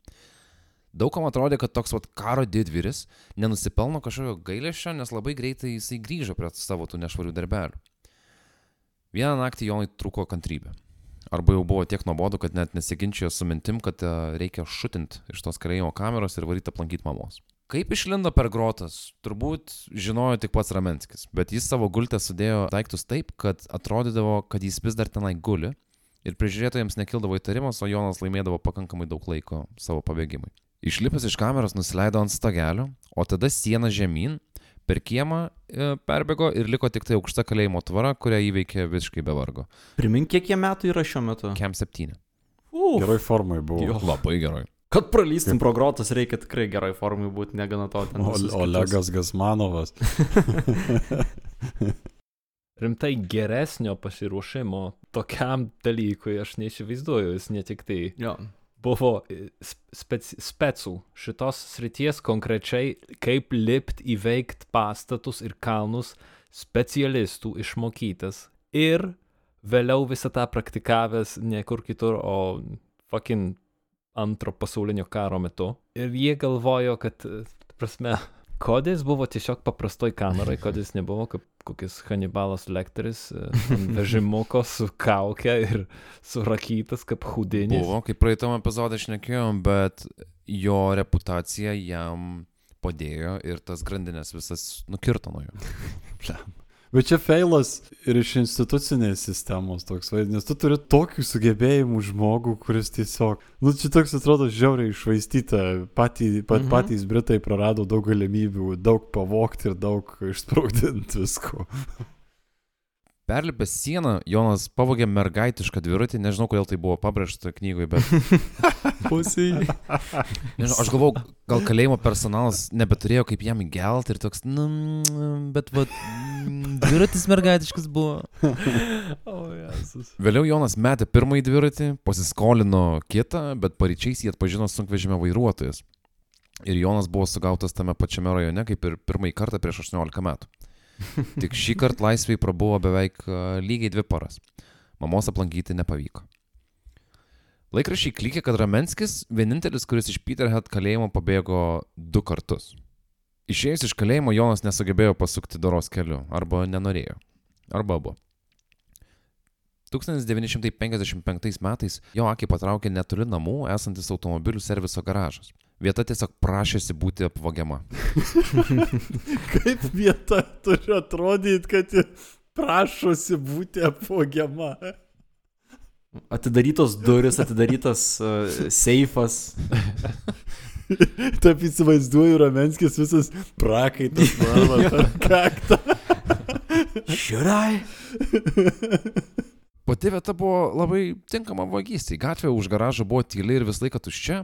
Daugam atrodė, kad toks vat karo didvyris nenusipelno kažkokio gailėšio, nes labai greitai jisai grįžo prie savo tų nešvarių darbelių. Vieną naktį Jonai trūko kantrybė. Arba jau buvo tiek nuobodu, kad net nesiginčijo su mintim, kad a, reikia šutint iš tos kalėjimo kameros ir varyti aplankyti mamos. Kaip išlindo per grotas, turbūt žinojo tik pats Ramenskis, bet jis savo gultę sudėjo daiktus taip, kad atrodydavo, kad jis vis dar tenai guli ir prižiūrėtojams nekildavo įtarimas, o Jonas laimėdavo pakankamai daug laiko savo pabėgimui. Išlipęs iš kameros nusileido ant stagelio, o tada sieną žemyn, per kiemą e, perbėgo ir liko tik tai aukšta kalėjimo tvara, kurią įveikė visiškai be vargo. Primink, kiek jie metų yra šiuo metu. Kem 7. Uf, Geroj formai buvo. Jo. Labai gerai. kad pralystum pro grotas, reikia tikrai gerai formai būti, negana to ten. O. Olegas Gasmanovas. Rimtai geresnio pasiruošimo tokiam dalykui aš neįsivaizduoju, jis ne tik tai Jo. Buvo e, spec, specų šitos srities konkrečiai, kaip lipt įveikt pastatus ir kalnus specialistų išmokytas ir vėliau visą tą praktikavęs ne kur kitur, o fucking antro pasaulinio karo metu. Ir jie galvojo, kad, e, prasme, kodės buvo tiesiog paprastoj kamerai, kodės nebuvo kaip kokis Hannibalas Lekteris, e, vežimuko su kauke ir surakytas kaip hudinis. Buvo, kaip praeitam epizodė šnekėjom, bet jo reputacija jam padėjo ir tas grandinės visas nukirto nuo jo. Bet čia feilas ir iš institucinės sistemos toks vaizdas, nes tu turi tokių sugebėjimų žmogų, kuris tiesiog, nu čia toks atrodo žiauriai išvaistyta, Patį, pat, Mhm. patys Britai prarado daug galimybių, daug pavokti ir daug išsprogdinti visko. Perlipęs sieną, Jonas pavogė mergaitišką dviratį, nežinau, kodėl tai buvo pabrėžta knygoje, bet Pusiai. nežinau, aš galvau, gal kalėjimo personalas nebeturėjo kaip jam įgelti ir toks, nu, bet va, dviratis mergaitiškas buvo. O, Jėzus. Vėliau Jonas metė pirmąjį dviratį, pasiskolino kitą, bet paryčiais jį atpažino sunkvežimio vairuotojas. Ir Jonas buvo sugautas tame pačiame rajone kaip ir pirmąjį kartą prieš 18 metų. Tik šį kartą laisvėje prabuvo beveik a, lygiai dvi paras. Mamos aplankyti nepavyko. Laikrašiai klikė, kad Ramenskis vienintelis, kuris iš Peterhead kalėjimo pabėgo du kartus. Išėjęs iš kalėjimo Jonas nesugebėjo pasukti doros keliu, arba nenorėjo, arba abu. 1955 metais jo akį patraukė netoli namų esantis automobilių serviso garažas. Vieta tiesiog prašėsi būti apvagiama. Kaip vieta turi atrodyti, kad ji prašosi būti apvogiama. Atidarytos duris, atidarytas uh, seifas. Taip įsivaizduoju, Ramenskis visas prakaitas, mano, per kaktą. Šiurai. Pati vieta buvo labai tinkama vagystė. Gatvė už garažą buvo tyli ir vis laiką tuščia.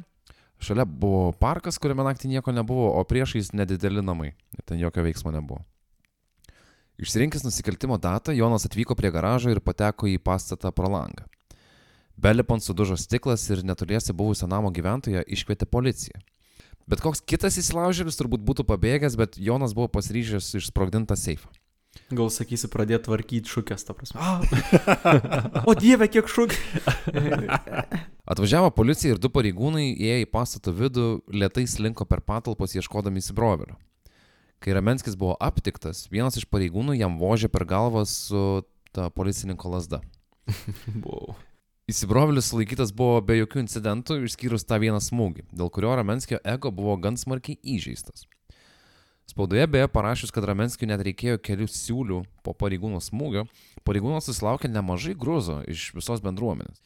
Šalia buvo parkas, kuriame naktį nieko nebuvo, o priešais nedideli namai. Ten jokio veiksmo nebuvo. Išsirinkęs nusikaltimo datą, Jonas atvyko prie garažo ir pateko į pastatą pro langą. Belipant sudužo stiklas ir netoliese buvusią namo gyventoją iškvietė policiją. Bet koks kitas įsilaužėlis turbūt būtų pabėgęs, bet Jonas buvo pasiryžęs išsprogdintą seifą. Gal sakysi pradėti tvarkyti šukės, ta prasme. O dieve, kiek šukė. Atvažiavo policija ir du pareigūnai įėjo į pastato vidų, lietai slinko per patalpos ieškodami įsibrovelio. Kai Ramenskis buvo aptiktas, vienas iš pareigūnų jam vožė per galvą su ta policininko lasda. Wow. Įsibrovelis sulaikytas buvo be jokių incidentų, išskyrus tą vieną smūgį, dėl kurio Ramenskio ego buvo gan smarkiai įžeistas. Spaudoje beje parašius, kad Ramenskiui net reikėjo kelių siūlių po pareigūno smūgio, pareigūnas susilaukė nemažai gruzo iš visos bendruomenės.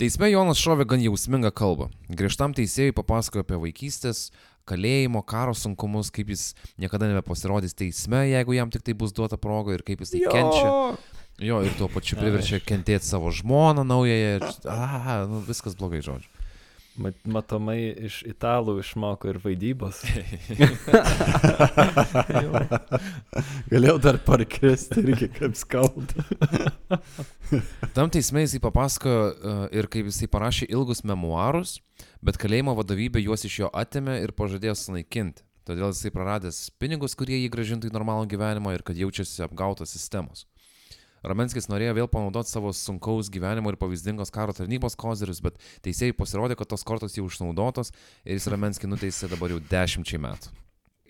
Teisme Jonas šovė gan jausmingą kalbą. Griežtam teisėjui papasakojo apie vaikystės, kalėjimo, karo sunkumus, kaip jis niekada nebepasirodys teisme, jeigu jam tik tai bus duota proga ir kaip jis tai kenčia. Jo, ir tuo pačiu priverčia kentėti savo žmoną naująją. ir- A, nu, viskas blogai, žodžiu. Mat, matomai iš italų išmoko ir vaidybos. Galėjau dar parkristi irgi kaip skauda. Tam teisme jisai papasakojo e, ir kaip jisai parašė ilgus memoarus, bet kalėjimo vadovybė juos iš jo atėmė ir pažadėjo sunaikinti. Todėl jisai praradęs pinigus, kurie jį gražintų į normalų gyvenimą ir kad jaučiasi apgautas sistemos. Ramenskis norėjo vėl panaudoti savo sunkaus gyvenimo ir pavyzdingos karo tarnybos kozerius, bet teisėjai pasirodė, kad tos kortos jau išnaudotos ir jis Ramenskį nuteisė dabar jau dešimčiai metų.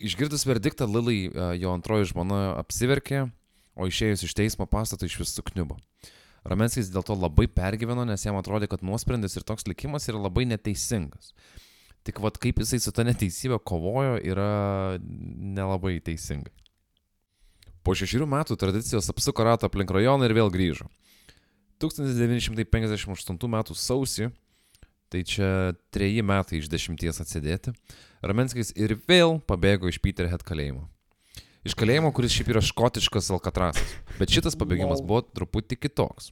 Išgirdus verdiktą, Lilai, e, jo antroji žmona, apsiverkė, o išėjus iš teismo pastato iš vis sukniubo. Ramenskis dėl to labai pergyveno, nes jam atrodė, kad nuosprendis ir toks likimas yra labai neteisingas. Tik vad kaip jisai su ta neteisybė kovojo, yra nelabai teisinga. Po šešių metų tradicijos apsuko ratą aplink rajoną ir vėl grįžo. 1958 m. sausį, tai čia treji metai iš dešimties atsidėti, Ramenskis ir vėl pabėgo iš Peterhead kalėjimo. Iš kalėjimo, kuris šiaip yra škotiškas Alcatrasas. Bet šitas pabėgimas buvo truputį kitoks.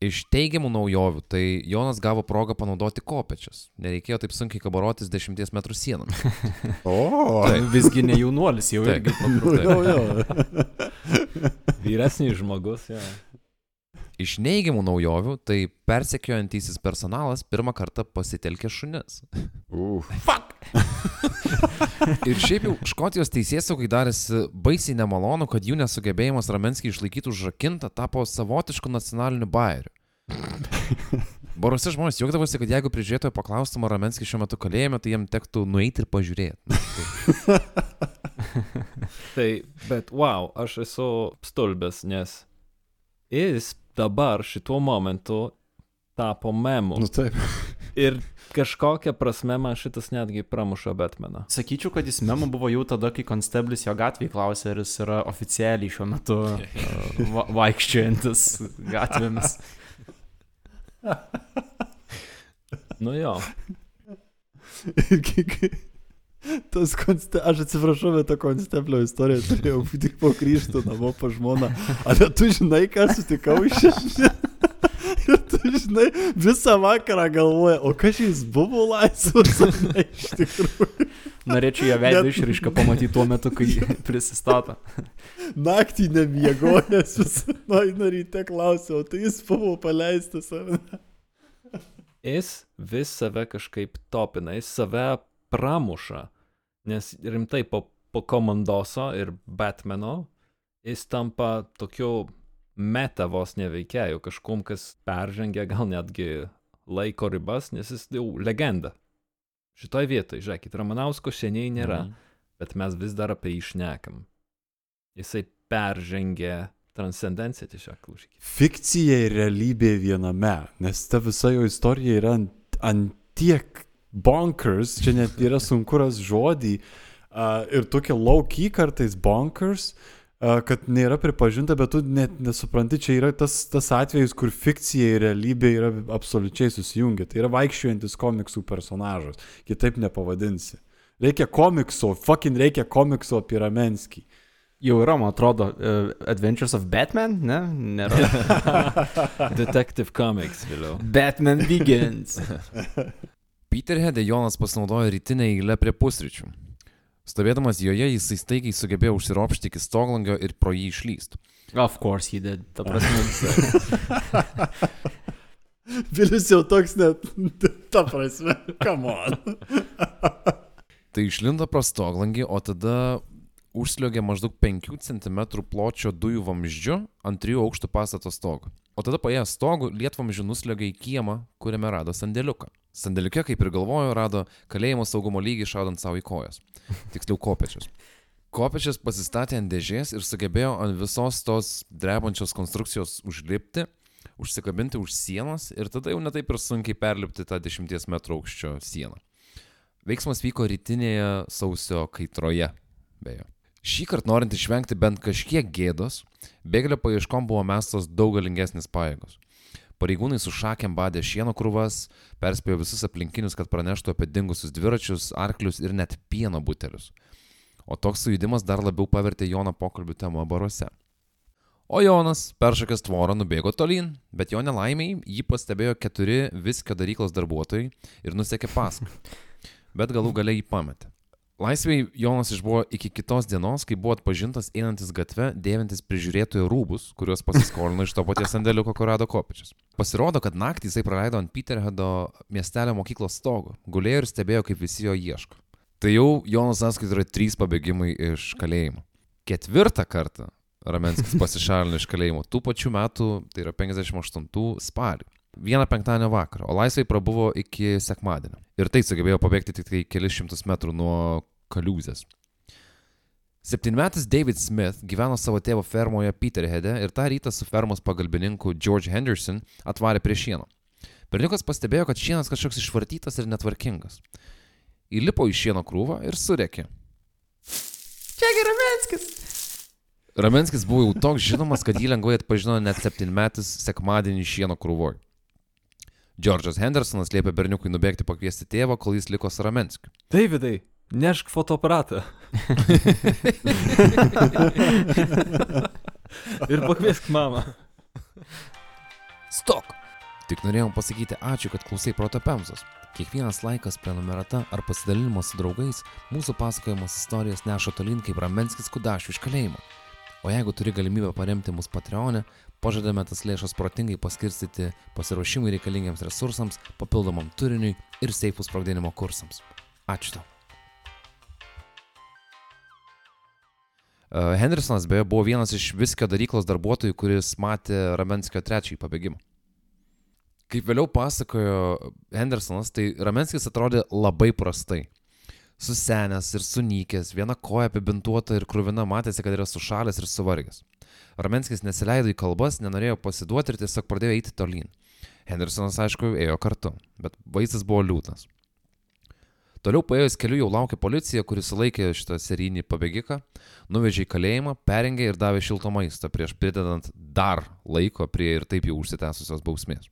Iš teigiamų naujovių, tai Jonas gavo progą panaudoti kopečius. Nereikėjo taip sunkiai kabarotis 10 m sieną. O, Tai visgi ne jaunuolis, jau Taip. irgi. jo, jo. Vyresnis žmogus, ja. Iš neigiamų naujovių, tai persekiojantysis personalas pirmą kartą pasitelkė šunis. Uf. Ir šiaip jau Škotijos teisėsaugai darėsi baisiai nemalonu, kad jų nesugebėjimas Ramenskį išlaikyti užrakintą tapo savotišku nacionaliniu bairiu. Baruose žmonės juokdavosi, kad jeigu prižiūrėtojo paklaustum, ar Ramenskis šiuo metu kalėjime, tai jiem tektų nueiti ir pažiūrėti. Tai, bet wow, aš esu stulbęs, nes jis dabar šituo momentu tapo memu. Nu taip. Ir kažkokia prasme man šitas netgi pramuša Batmaną. Sakyčiau, kad jis memo buvo jau tada, kai konsteblis jo gatvėje klausė, ar jis yra oficialiai šiuo metu uh, va vaikščiojantis gatvėmis. Nu jo. Tas konste... Aš atsiprašau, bet to konsteblio istoriją turėjau tik po grįžtų namo pa žmoną. Ar tu žinai, ką sutikau šiandien? Ir tu žinai, visą vakarą galvoja, o kas jis buvo laisvas, ne iš tikrųjų. Norėčiau ją veidą Net- išraišką pamatyti tuo metu, kai prisistato. Naktį nemiegojęs visą nueina ryte klausiau, tai jis buvo paleistas, ar ne? Jis vis save kažkaip topina, jis save pramuša. Nes rimtai po, po komandoso ir Batmano jis tampa tokiu meta vos neveikėjų, kažkum, kas peržengia gal netgi laiko ribas, nes jis jau legenda. Šitoj vietoj, žiūrėkit, Ramanausko seniai nėra, Mhm. bet mes vis dar apie jį šnekam. Jisai peržengė transcendenciją tiesiog, klausyk. Fikcija ir realybė viename, nes ta visa jo istorija yra ant, ant tiek bonkers, čia net yra sunku ras žodį, uh, ir tokia low-key kartais bonkers, uh, kad nėra pripažinta, bet tu net nesupranti, čia yra tas, tas atvejis, kur fikcija ir realybė yra absoliučiai susijungę. Tai yra vaikščiojantis komiksų personažas, kitaip nepavadinsi. Reikia komikso, fucking reikia komikso apie Ramenskį. Jau yra, man atrodo, uh, Adventures of Batman, ne? Nėra. Detective Comics vėliau. Batman Begins. Peterhead'e Jonas pasinaudojo rytinę eilę prie pusryčių. Stovėdamas joje, jisai staigiai sugebėjo užsiropšti iki stoglangio ir pro jį išlysti. Of course he did. Ta prasme, Vilis jau toks net, ta prasme, come on. Tai išlindo pro stoglangį, o tada užsliogė maždaug 5 cm pločio dujų vamzdžiu ant 3 aukštų pastato stogo. O tada paėjęs stogų, lietvamzdžiu nuslėgė į kiemą, kuriame rado sandėliuką. Sandėliuke, kaip ir galvojo, rado kalėjimo saugumo lygį šaudant savo į kojas. Tiksliau kopečius. Kopečius pasistatė ant dėžės ir sugebėjo ant visos tos drebančios konstrukcijos užlipti, užsikabinti už sienos ir tada jau netaip ir sunkiai perlipti tą 10 m aukščio sieną. Veiksmas vyko rytinėje sausio kaitroje, beje. Šį kartą norint išvengti bent kažkiek gėdos, bėglio paieškom buvo mestos daug galingesnis pajėgos. Pareigūnai su šakėm badė šieno krūvas, perspėjo visus aplinkinius, kad praneštų apie dingusius dviračius, arklius ir net pieno butelius. O toks sujudimas dar labiau pavertė Joną pokalbių temą baruose. O Jonas, peršakęs tvorą, nubėgo tolyn, bet jo nelaimiai jį pastebėjo keturi viskio daryklos darbuotojai ir nusekė paskui. Bet galų galiai jį pametė. Laisvėj Jonas išbuvo iki kitos dienos, kai buvo atpažintas einantis gatve, dėvintis prižiūrėtojų rūbus, kuriuos pasiskolino iš to paties sandėliuko, kur rado kopečius. Pasirodo, kad naktį jisai praleido ant Peterheado miestelio mokyklos stogo, gulėjo ir stebėjo, kaip visi jo ieško. Tai jau Jonas sąskaitė yra trys pabėgimai iš kalėjimo. Ketvirtą kartą Ramenskis pasišalino iš kalėjimo tų pačių metų, tai yra 58 spalį. Vieną penktadienio vakarą, o laisvai prabuvo iki sekmadienio. Ir tai sugebėjo pabėgti tik tai kelius šimtus metrų nuo kaliūzės. Septynmetis David Smith gyveno savo tėvo fermoje Peterheade ir tą rytą su fermos pagalbininku George Henderson atvarė prie šieno. Berniukas pastebėjo, kad šienas kažkoks išvartytas ir netvarkingas. Įlipo į šieno krūvą ir surekė. Čiagi Ramenskis. Ramenskis buvo jau toks žinomas, kad jį lengvai atpažino net septynmetis sekmadienį šieno krūvoj. Džordžas Hendersonas liepė berniukui nubėgti pakviesti tėvą, kol jis liko su Ramenskiu. Davidai, nešk fotoaparatą. Ir pakviesk mamą. Stok! Tik norėjom pasakyti ačiū, kad klausai protopemzos. Kiekvienas laikas, prenumerata ar pasidalinimas su draugais mūsų pasakojimas istorijas neša tolyn kaip Ramenskis Kudašių iš kalėjimo. O jeigu turi galimybę paremti mus Patreonė, pažadame tas lėšas protingai paskirstyti pasiruošimui reikalingiams resursams, papildomam turiniui ir seifų sprogdinimo kursams. Ačiū tau. Hendersonas beje buvo vienas iš viskio daryklos darbuotojų, kuris matė Ramenskio trečiąjį pabėgimą. Kaip vėliau pasakojo Hendersonas, tai Ramenskis atrodė labai prastai. Susenęs ir sunykęs, viena koja apibintuota ir krūvina matėsi, kad yra sušalęs ir suvargęs. Ramenskis nesileido į kalbas, nenorėjo pasiduoti ir tiesiog pradėjo eiti tolyn. Hendersonas, aišku, ėjo kartu, bet vaizdas buvo liūdnas. Toliau paėjus keliu jau laukė policija, kuris sulaikė šitą serijinį pabėgiką, nuvežė į kalėjimą, perengė ir davė šilto maisto prieš pridedant dar laiko prie ir taip jau užsitęsusios bausmės.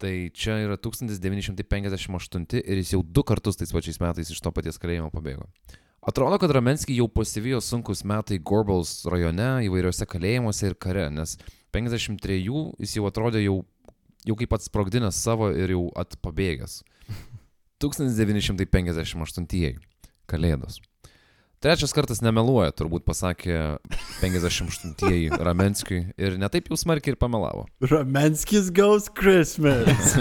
Tai čia yra 1958 ir jis jau du kartus tais pačiais metais iš to paties kalėjimo pabėgo. Atrodo, kad Ramenskį jau pasivijo sunkus metai Gorbals rajone, įvairiuose kalėjimuose ir kare, nes 53 jis jau atrodė jau, jau kaip pats sprogdinęs savo ir jau atpabėgęs. 1958 Kalėdos. Trečias kartas nemeluoja, turbūt pasakė 58-ieji Ramenskiui ir netaip jau smarkiai ir pamelavo. Ramenskis Goes Christmas.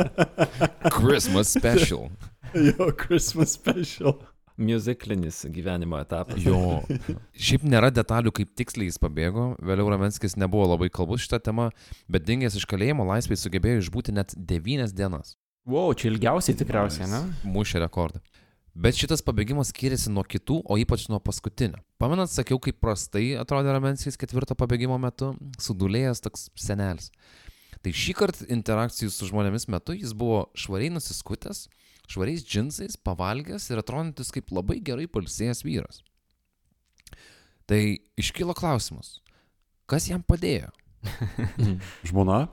Christmas special. jo, Christmas special. Musiclinis gyvenimo etapas. Jo. Šiaip nėra detalių, kaip tiksliai jis pabėgo. Vėliau Ramenskis nebuvo labai kalbus šitą temą, bet dingęs iš kalėjimo laisvai sugebėjo išbūti net 9 dienas. Wow, čia ilgiausiai tikriausiai, ne? Mušė rekordą. Bet šitas pabėgimas skiriasi nuo kitų, o ypač nuo paskutinio. Pamenat, sakiau, kaip prastai atrodė Ramenskis ketvirto pabėgimo metu, sudulėjęs toks senelis. Tai šį kartą interakcijų su žmonėmis metu jis buvo švariai nusiskutęs, švariais džinsais, pavalgęs ir atrodantis kaip labai gerai palsėjęs vyras. Tai iškilo klausimas, kas jam padėjo? Žmona?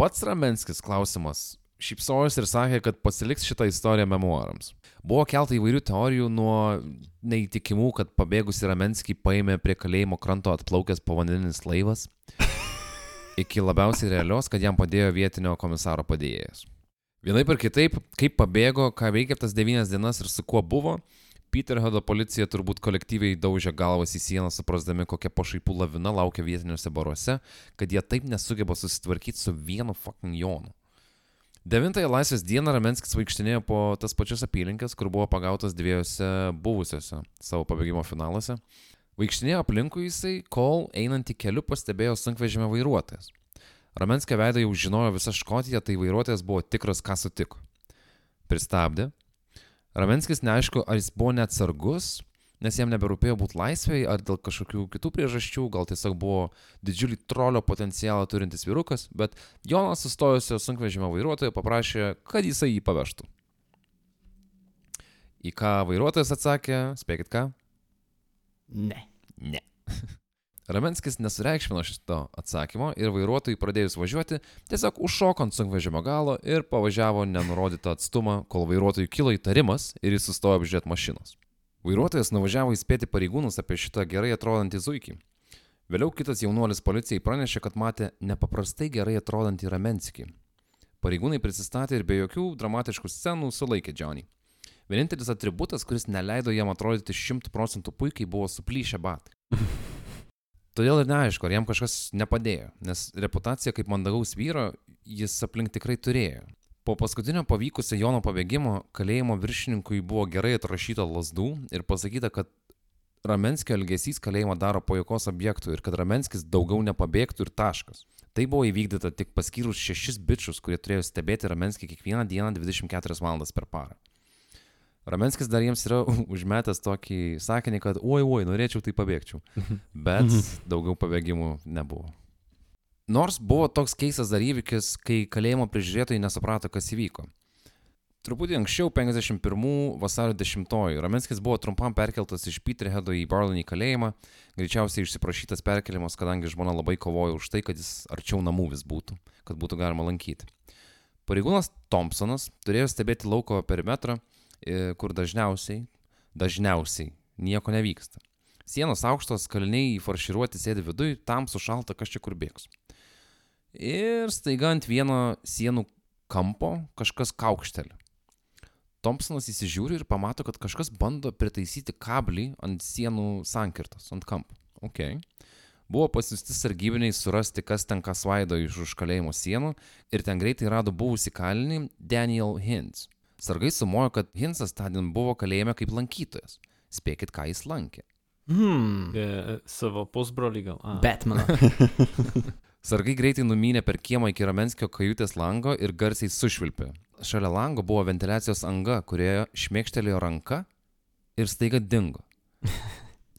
Pats Ramenskis klausimas šypsojosi ir sakė, kad pasiliks šitą istoriją memoarams. Buvo kelta įvairių teorijų nuo neįtikimų, kad pabėgusi Ramenskį paėmė prie kalėjimo kranto atplaukęs povandeninis laivas, iki labiausiai realios, kad jam padėjo vietinio komisaro padėjėjas. Vienaip ir kitaip, kaip pabėgo, ką veikė tas devynias dienas ir su kuo buvo, Peterheado policija turbūt kolektyviai daužė galvas į sieną, suprasdami, kokia pašaipų lavina laukia vietiniuose baruose, kad jie taip nesugeba susitvarkyti su vienu fucking jonu. Devintąją laisvės dieną Ramenskis vaikštinėjo po tas pačias apylinkės, kur buvo pagautas dviejose buvusiose savo pabėgimo finaluose. Vaikštinėjo aplinkui jisai, kol einant į keliu pastebėjo sunkvežimio vairuotojas. Ramenskio veidą jau žinojo visa Škotija, tai vairuotojas buvo tikras, ką sutiko. Pristabdė. Ramenskis neaišku, ar jis buvo neatsargus, nes jam neberūpėjo būti laisvėje, ar dėl kažkokių kitų priežasčių, gal tiesiog buvo didžiulį trolio potencialą turintis vyrukas, bet Jonas sustojusio sunkvežimio vairuotojo paprašė, kad jisai jį pavežtų. Į ką vairuotojas atsakė, spėkit ką? Ne. Ne. Ramenskis nesureikšmino šito atsakymo ir vairuotojui pradėjus važiuoti, tiesiog užšoko ant sunkvežimio galo ir pavažiavo nenurodytą atstumą, kol vairuotojui kilo įtarimas ir jis sustojo apžiūrėti mašinos. Vairuotojas nuvažiavo įspėti pareigūnus apie šitą gerai atrodantį zuikį. Vėliau kitas jaunuolis policijai pranešė, kad matė nepaprastai gerai atrodantį Ramenskį. Pareigūnai prisistatė ir be jokių dramatiškų scenų sulaikė Johnny. Vienintelis atributas, kuris neleido jam atrodyti šimtų procentų puikiai, buvo suplyšę batai. Todėl ir neaišku, ar jam kažkas nepadėjo, nes reputacija kaip mandagaus vyro jis aplink tikrai turėjo. Po paskutinio pavykusio Jono pabėgimo kalėjimo viršininkui buvo gerai atrašyta lasdų ir pasakyta, kad Ramenskio elgesys kalėjimą daro pajokos objektų ir kad Ramenskis daugiau nepabėgtų ir taškas. Tai buvo įvykdyta tik paskyrus šešis bičius, kurie turėjo stebėti Ramenskį kiekvieną dieną 24 valandas per parą. Ramenskis dar jiems yra užmetęs tokį sakinį, kad oi, oi, norėčiau tai pabėgčiau. Bet daugiau pabėgimų nebuvo. Nors buvo toks keistas dar įvykis, kai kalėjimo prižiūrėtojai nesuprato, kas įvyko. Truputį anksčiau, 51 vasario 10, Ramenskis buvo trumpam perkeltas iš Peterheado į Barlinį kalėjimą, greičiausiai išsiprašytas perkelimas, kadangi žmona labai kovojo už tai, kad jis arčiau namų vis būtų, kad būtų galima lankyti. Pareigūnas Thompsonas turėjo stebėti lauko perimetrą, e, kur dažniausiai, dažniausiai nieko nevyksta. Sienos aukštos, kaliniai įfarširuoti sėdi viduje, tam sušalta, kas čia kur bėgs. Ir staiga ant vieno sienų kampo kažkas kaukštelė. Thompsonas įsižiūri ir pamato, kad kažkas bando pritaisyti kablį ant sienų sankirtos, ant kampo. Ok. Buvo pasiusti sargybiniai surasti, kas ten kas vaido iš už kalėjimo sienų ir ten greitai rado buvusį kalinį Daniel Hintz. Sargai sumojo, kad Hintzas tądien buvo kalėjime kaip lankytojas. Spėkit, ką jis lankė. Hmm. E, savo pusbrolį gal. A. Batmaną. Sargai greitai numynė per kiemą iki Ramenskio kajutės lango ir garsiai sušvilpė. Šalia lango buvo ventiliacijos anga, kurioje šmėkštelėjo ranka ir staiga dingo.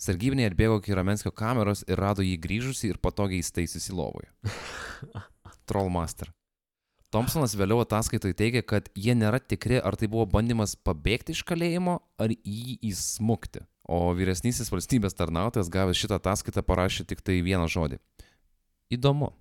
Sargybiniai atbėgo iki Ramenskio kameros ir rado jį grįžusi ir patogiai įstaisiusi lovoje. Trollmaster. Thompsonas vėliau ataskaitoje teigia, kad jie nėra tikri, ar tai buvo bandymas pabėgti iš kalėjimo, ar jį įsmukti. O vyresnysis valstybės tarnautojas gavęs šitą ataskaitą parašė tik tai vieną žodį. Įdomu.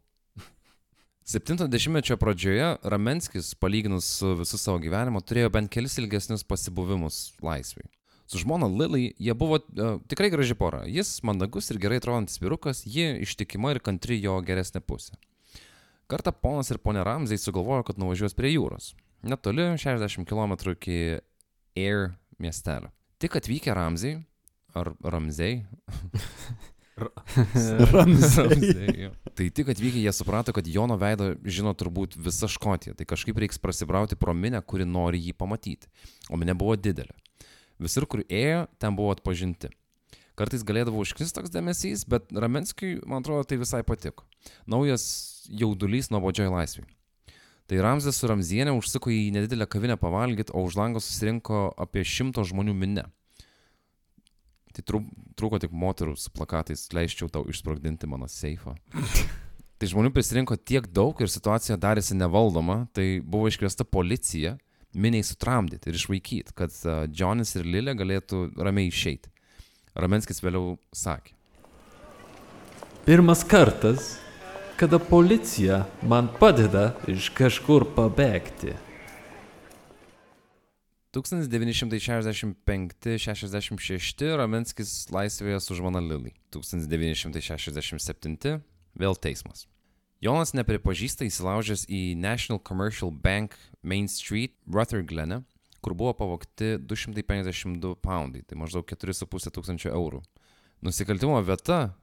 70-mečio pradžioje Ramenskis, palyginus su visu savo gyvenimu, turėjo bent kelis ilgesnius pasibuvimus laisvėje. Su žmona Lily jie buvo uh, tikrai graži pora. Jis mandagus ir gerai atrodantis vyrukas, ji ištikima ir kantri jo geresnė pusė. Kartą ponas ir ponė Ramzai sugalvojo, kad nuvažiuos prie jūros. Netoli 60 km iki Air miestelio. Tik atvykę Ramzai, ar Ramzai, Ramzai, jo. Tai tik atvykę jie suprato, kad Jono veidą žino turbūt visa Škotija, tai kažkaip reiks prasibrauti pro minę, kuri nori jį pamatyti. O minė buvo didelė. Visur, kur ėjo, ten buvo atpažinti. Kartais galėdavo užkristi toks dėmesys, bet Ramenskiui, man atrodo, tai visai patiko. Naujas jaudulys nuobodžioj laisvėje. Tai Ramzės su Ramzienė užsuko į nedidelę kavinę pavalgyti, o už lango susirinko apie šimto žmonių minę. Tai trūk, trūko tik moterų su plakatais, leiščiau tau išsprogdinti mano seifą. Tai žmonių prisirinko tiek daug ir situacija darėsi nevaldoma, tai buvo iškviesta policija miniai sutramdyti ir išvaikyti, kad Džonis ir Lilė galėtų ramiai išeiti. Ramenskis vėliau sakė. Pirmas kartas, kada policija man padeda iš kažkur pabėgti. 1965-66 Ramenskis laisvėje su žmona Lily. 1967 vėl teismas. Jonas nepripažįsta įsilaužęs į National Commercial Bank Main Street, Rutherglene, kur buvo pavogti 252 poundai, tai maždaug 4,5 tūkstančio eurų. Nusikaltimo vieta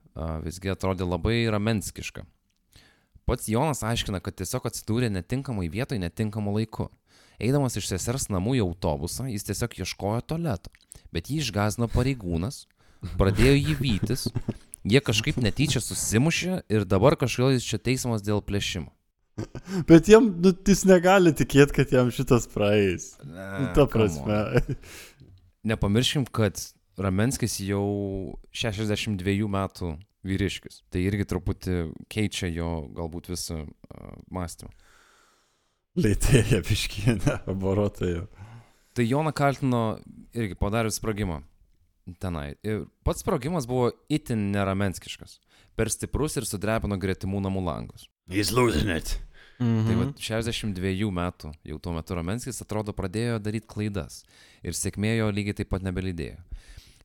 visgi atrodė labai ramenskiška. Pats Jonas aiškina, kad tiesiog atsidūrė netinkamai vietoje, netinkamu laiku. Eidamas iš sesers namų į autobusą, jis tiesiog ieškojo tualeto, bet jį išgazino pareigūnas, pradėjo jį vytis, jie kažkaip netyčia susimušė ir dabar kažkodėl jis čia teismas dėl plėšimo. Bet jam, nu, jis negali tikėti, kad jam šitas praeis. Ne, Nu, ta prasme. Nepamirškim, kad Ramenskis jau 62 metų vyriškis. Tai irgi truputį keičia jo galbūt visą uh, mąstymą. Leitėja biškienė, aborotai jau. Tai Joną kaltino irgi padarius sprogimą tenai. Ir pats sprogimas buvo itin neramenskiškas. Per stiprus ir sudrebino gretimų namų langus. He's losing it. Tai va 62 metų jau tuo metu Ramenskis atrodo pradėjo daryti klaidas ir sėkmė jo lygiai taip pat nebelydėjo.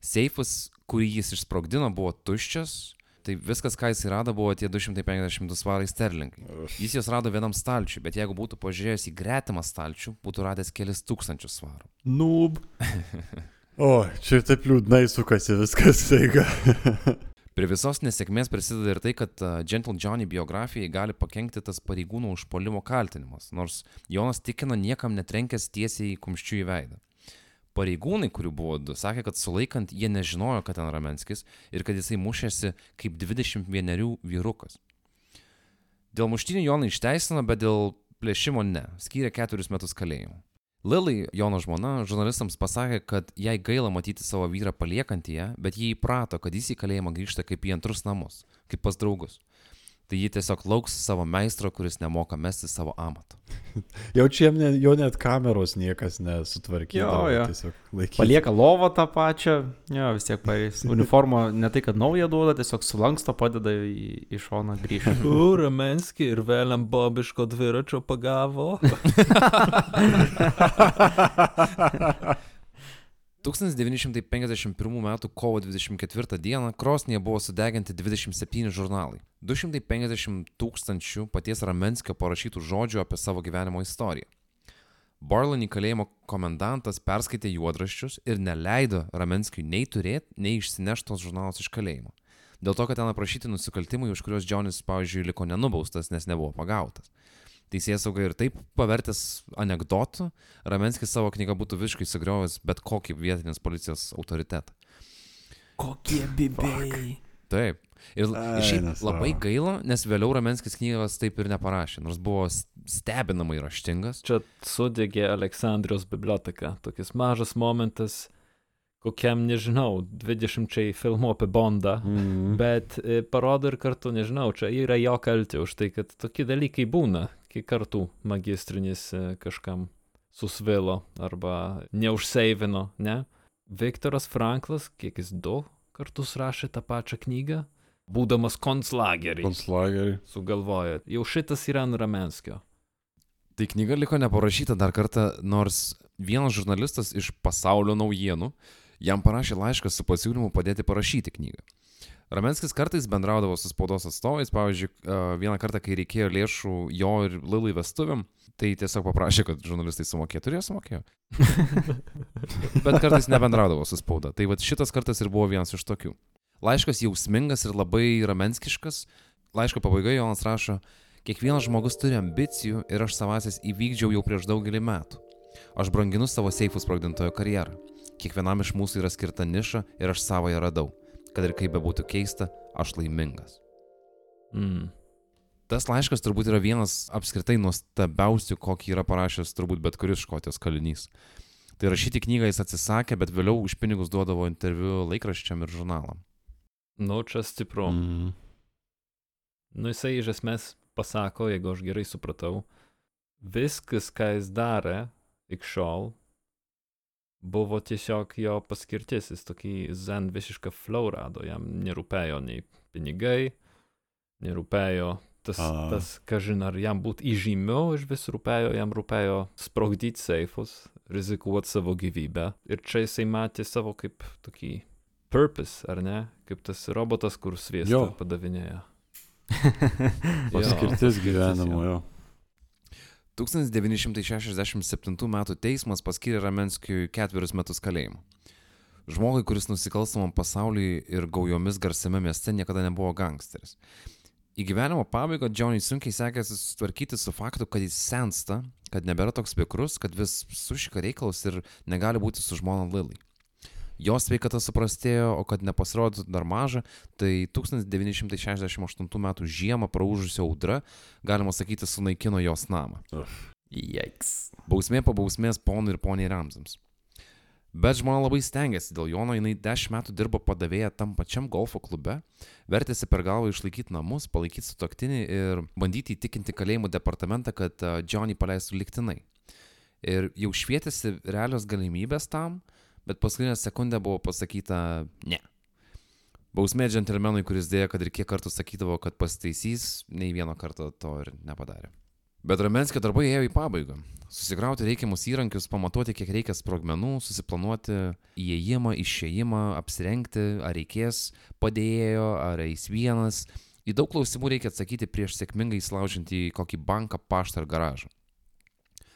Seifas, kurį jis išsprogdino, buvo tuščias, tai viskas, ką jis rado, buvo tie 250 svarai sterlingai. Jis juos rado vienam stalčiui, bet jeigu būtų pažiūrėjęs į gretimą stalčių, būtų radęs kelis tūkstančius svarų. Noob. O, čia taip liūdnai sukasi viskas, taiga. Prie visos nesėkmės prisideda ir tai, kad uh, Gentle Johnny biografijai gali pakengti tas pareigūnų užpolimo kaltinimas, nors Jonas tikino niekam netrenkęs tiesiai kumščių į veidą. Pareigūnai, kurių buvo du, sakė, kad sulaikant jie nežinojo, kad ten Ramenskis ir kad jisai mušėsi kaip 21 vyrukas. Dėl muštinių Joną išteisino, bet dėl plėšimo ne, skyrė keturis metus kalėjimo. Lily, Jono žmona, žurnalistams pasakė, kad jai gaila matyti savo vyrą paliekantį ją, bet jie įprato, kad jis į kalėjimą grįžta kaip į antrus namus, kaip pas draugus. Tai ji tiesiog lauks savo meistro, kuris nemoka mesti savo amato. Jau čia ne, jo net kameros niekas nesutvarkė. Jo, jo. Tiesiog. Palieka lovą tą pačią, jo, vis tiek pareis. Uniformą ne tai, kad naują duoda, tiesiog sulanksto, padeda į, į šoną grįžti. U, Ramenski ir vėl ant bobiško dviračio pagavo. 1951 m. kovo 24 d. Krosnėje buvo sudeginti 27 žurnalai. 250 tūkstančių paties Ramenskio parašytų žodžių apie savo gyvenimo istoriją. Barlonį kalėjimo komendantas perskaitė juodraščius ir neleido Ramenskiui nei turėti, nei išsinešti tos žurnalus iš kalėjimo. Dėl to, kad ten aprašyti nusikaltimai, už kuriuos Džonis, pavyzdžiui, liko nenubaustas, nes nebuvo pagautas. Teisėjas sauga ir taip pavertęs anegdotų, Ramenskis savo knygą būtų visiškai sugriovęs bet kokį vietinės policijos autoritetą. Kokie bibiai. Taip. Ir, Ai, ir šiaip labai gaila, nes vėliau Ramenskis knygos taip ir neparašė, nors buvo stebinamai raštingas. Čia sudegė Aleksandrijos biblioteka. Tokis mažas momentas, kokiam, nežinau, 20 filmų apie Bondą. Mm. Bet e, parodo ir kartu, nežinau, čia yra jo kaltė už tai, kad tokie dalykai būna kiek kartų magistrinis e, kažkam susvilo arba neužseivino, ne? Viktoras Franklas, kiek jis du kartus rašė tą pačią knygą, būdamas konclagerį. Konslagerį. Sugalvojo, jau šitas yra ant Ramenskio. Tai knyga liko neparašyta dar kartą, nors vienas žurnalistas iš pasaulio naujienų jam parašė laišką su pasiūlymu padėti parašyti knygą. Ramenskis kartais bendraudavo su spaudos atstovais, pavyzdžiui, vieną kartą, kai reikėjo lėšų jo ir Lilai vestuvėm, tai tiesiog paprašė, kad žurnalistai sumokėtų ir jie sumokėjo. Bet kartais nebendraudavo su spauda. Tai va šitas kartas ir buvo vienas iš tokių. Laiškas jausmingas ir labai ramenskiškas. Laiško pabaigoje Jonas rašo, kiekvienas žmogus turi ambicijų ir aš savasis įvykdžiau jau prieš daugelį metų. Aš branginu savo seifų sprogdintojo karjerą. Kiekvienam iš mūsų yra skirta niša ir aš savoje radau. Kad ir kaip bebūtų keista, aš laimingas. Mm. Tas laiškas turbūt yra vienas apskritai nuostabiausių, kokį yra parašęs turbūt bet kuris škotijos kalinys. Tai rašyti knygą jis atsisakė, bet vėliau už pinigus duodavo interviu laikraščiam ir žurnalam. Nu, čia stipru. Mm. Nu, jisai iš esmės pasako, jeigu aš gerai supratau, viskas, ką jis darė iki šiol, buvo tiesiog jo paskirtis, jis tokį zen visišką flow rado, jam nerūpėjo nei pinigai, nerūpėjo tas, A. tas kažin ar jam būtų įžymiau, iš vis rūpėjo, jam rūpėjo sprogdyti seifus, rizikuoti savo gyvybę. Ir čia jisai matė savo kaip tokį purpose, ar ne? Kaip tas robotas, kur sviestą Jo. padavinėja. Paskirtis gyvenimo, jo. 1967 m. teismas paskyrė Ramenskiui ketverius metus kalėjimo. Žmogui, kuris nusikalstamam pasauliui ir gaujomis garsiame mieste niekada nebuvo gangsteris. Į gyvenimo pabaigą Johnny sunkiai sekėsi susitvarkyti su faktu, kad jis sensta, kad nebėra toks vikrus, kad vis sušika reikalus ir negali būti su žmona Lily. Jo sveikata suprastėjo, o kad nepasirodytų dar maža, tai 1968 m. žiemą praūžusi audra, galima sakyti, sunaikino jos namą. Jaiks. Bausmė po bausmės ponui ir poniai Ramzams. Bet žmona labai stengiasi dėl Jono, jinai 10 metų dirbo padavėję tam pačiam golfo klube, vertėsi per galvą išlaikyti namus, palaikyti sutoktinį ir bandyti įtikinti kalėjimų departamentą, kad Johnny paleistų liktinai. Ir jau švietėsi realios galimybės tam, bet paskutinę sekundę buvo pasakyta ne. Bausmė džentelmenui, kuris dėja, kad ir kiek kartų sakydavo, kad pasitaisys, nei vieno karto to ir nepadarė. Bet Ramenskio darbai ėjo į pabaigą. Susikrauti reikiamus įrankius, pamatuoti, kiek reikia sprogmenų, susiplanuoti įėjimą, išėjimą, apsirengti, ar reikės padėjėjo, ar eis vienas. Į daug klausimų reikia atsakyti prieš sėkmingai įsilaužinti į kokį banką, paštą ar garažą.